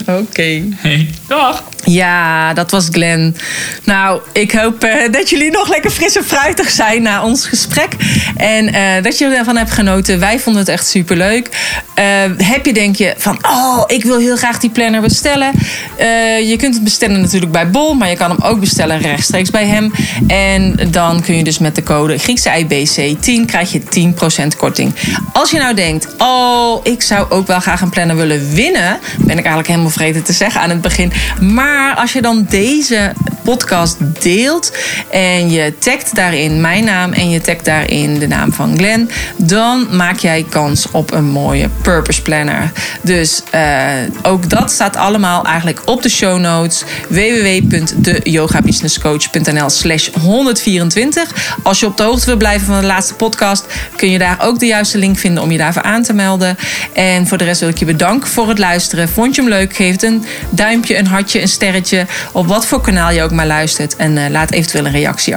Oké. Hey, dag. Ja, dat was Glenn. Nou, ik hoop eh, dat jullie nog lekker fris en fruitig zijn na ons gesprek. En eh, dat je ervan hebt genoten. Wij vonden het echt superleuk. Eh, heb je denk je van, oh, ik wil heel graag die planner bestellen. Je kunt het bestellen natuurlijk bij Bol. Maar je kan hem ook bestellen rechtstreeks bij hem. En dan kun je dus met de code Griekse IBC10 krijg je 10% korting. Als je nou denkt, oh, ik zou ook wel graag een planner willen winnen. Ben ik eigenlijk helemaal vergeten te zeggen aan het begin. Maar als je dan deze podcast deelt en je tagt daarin mijn naam en je tagt daarin de naam van Glenn, dan maak jij kans op een mooie Purpose Planner. Dus uh, ook dat staat allemaal eigenlijk op de show notes www.deyogabusinesscoach.nl slash 124. Als je op de hoogte wil blijven van de laatste podcast, kun je daar ook de juiste link vinden om je daarvoor aan te melden. En voor de rest wil ik je bedanken voor het luisteren. Vond je hem leuk? Geef het een duimpje, een hartje, een sterretje. Op wat voor kanaal je ook maar luistert. En uh, laat eventueel een reactie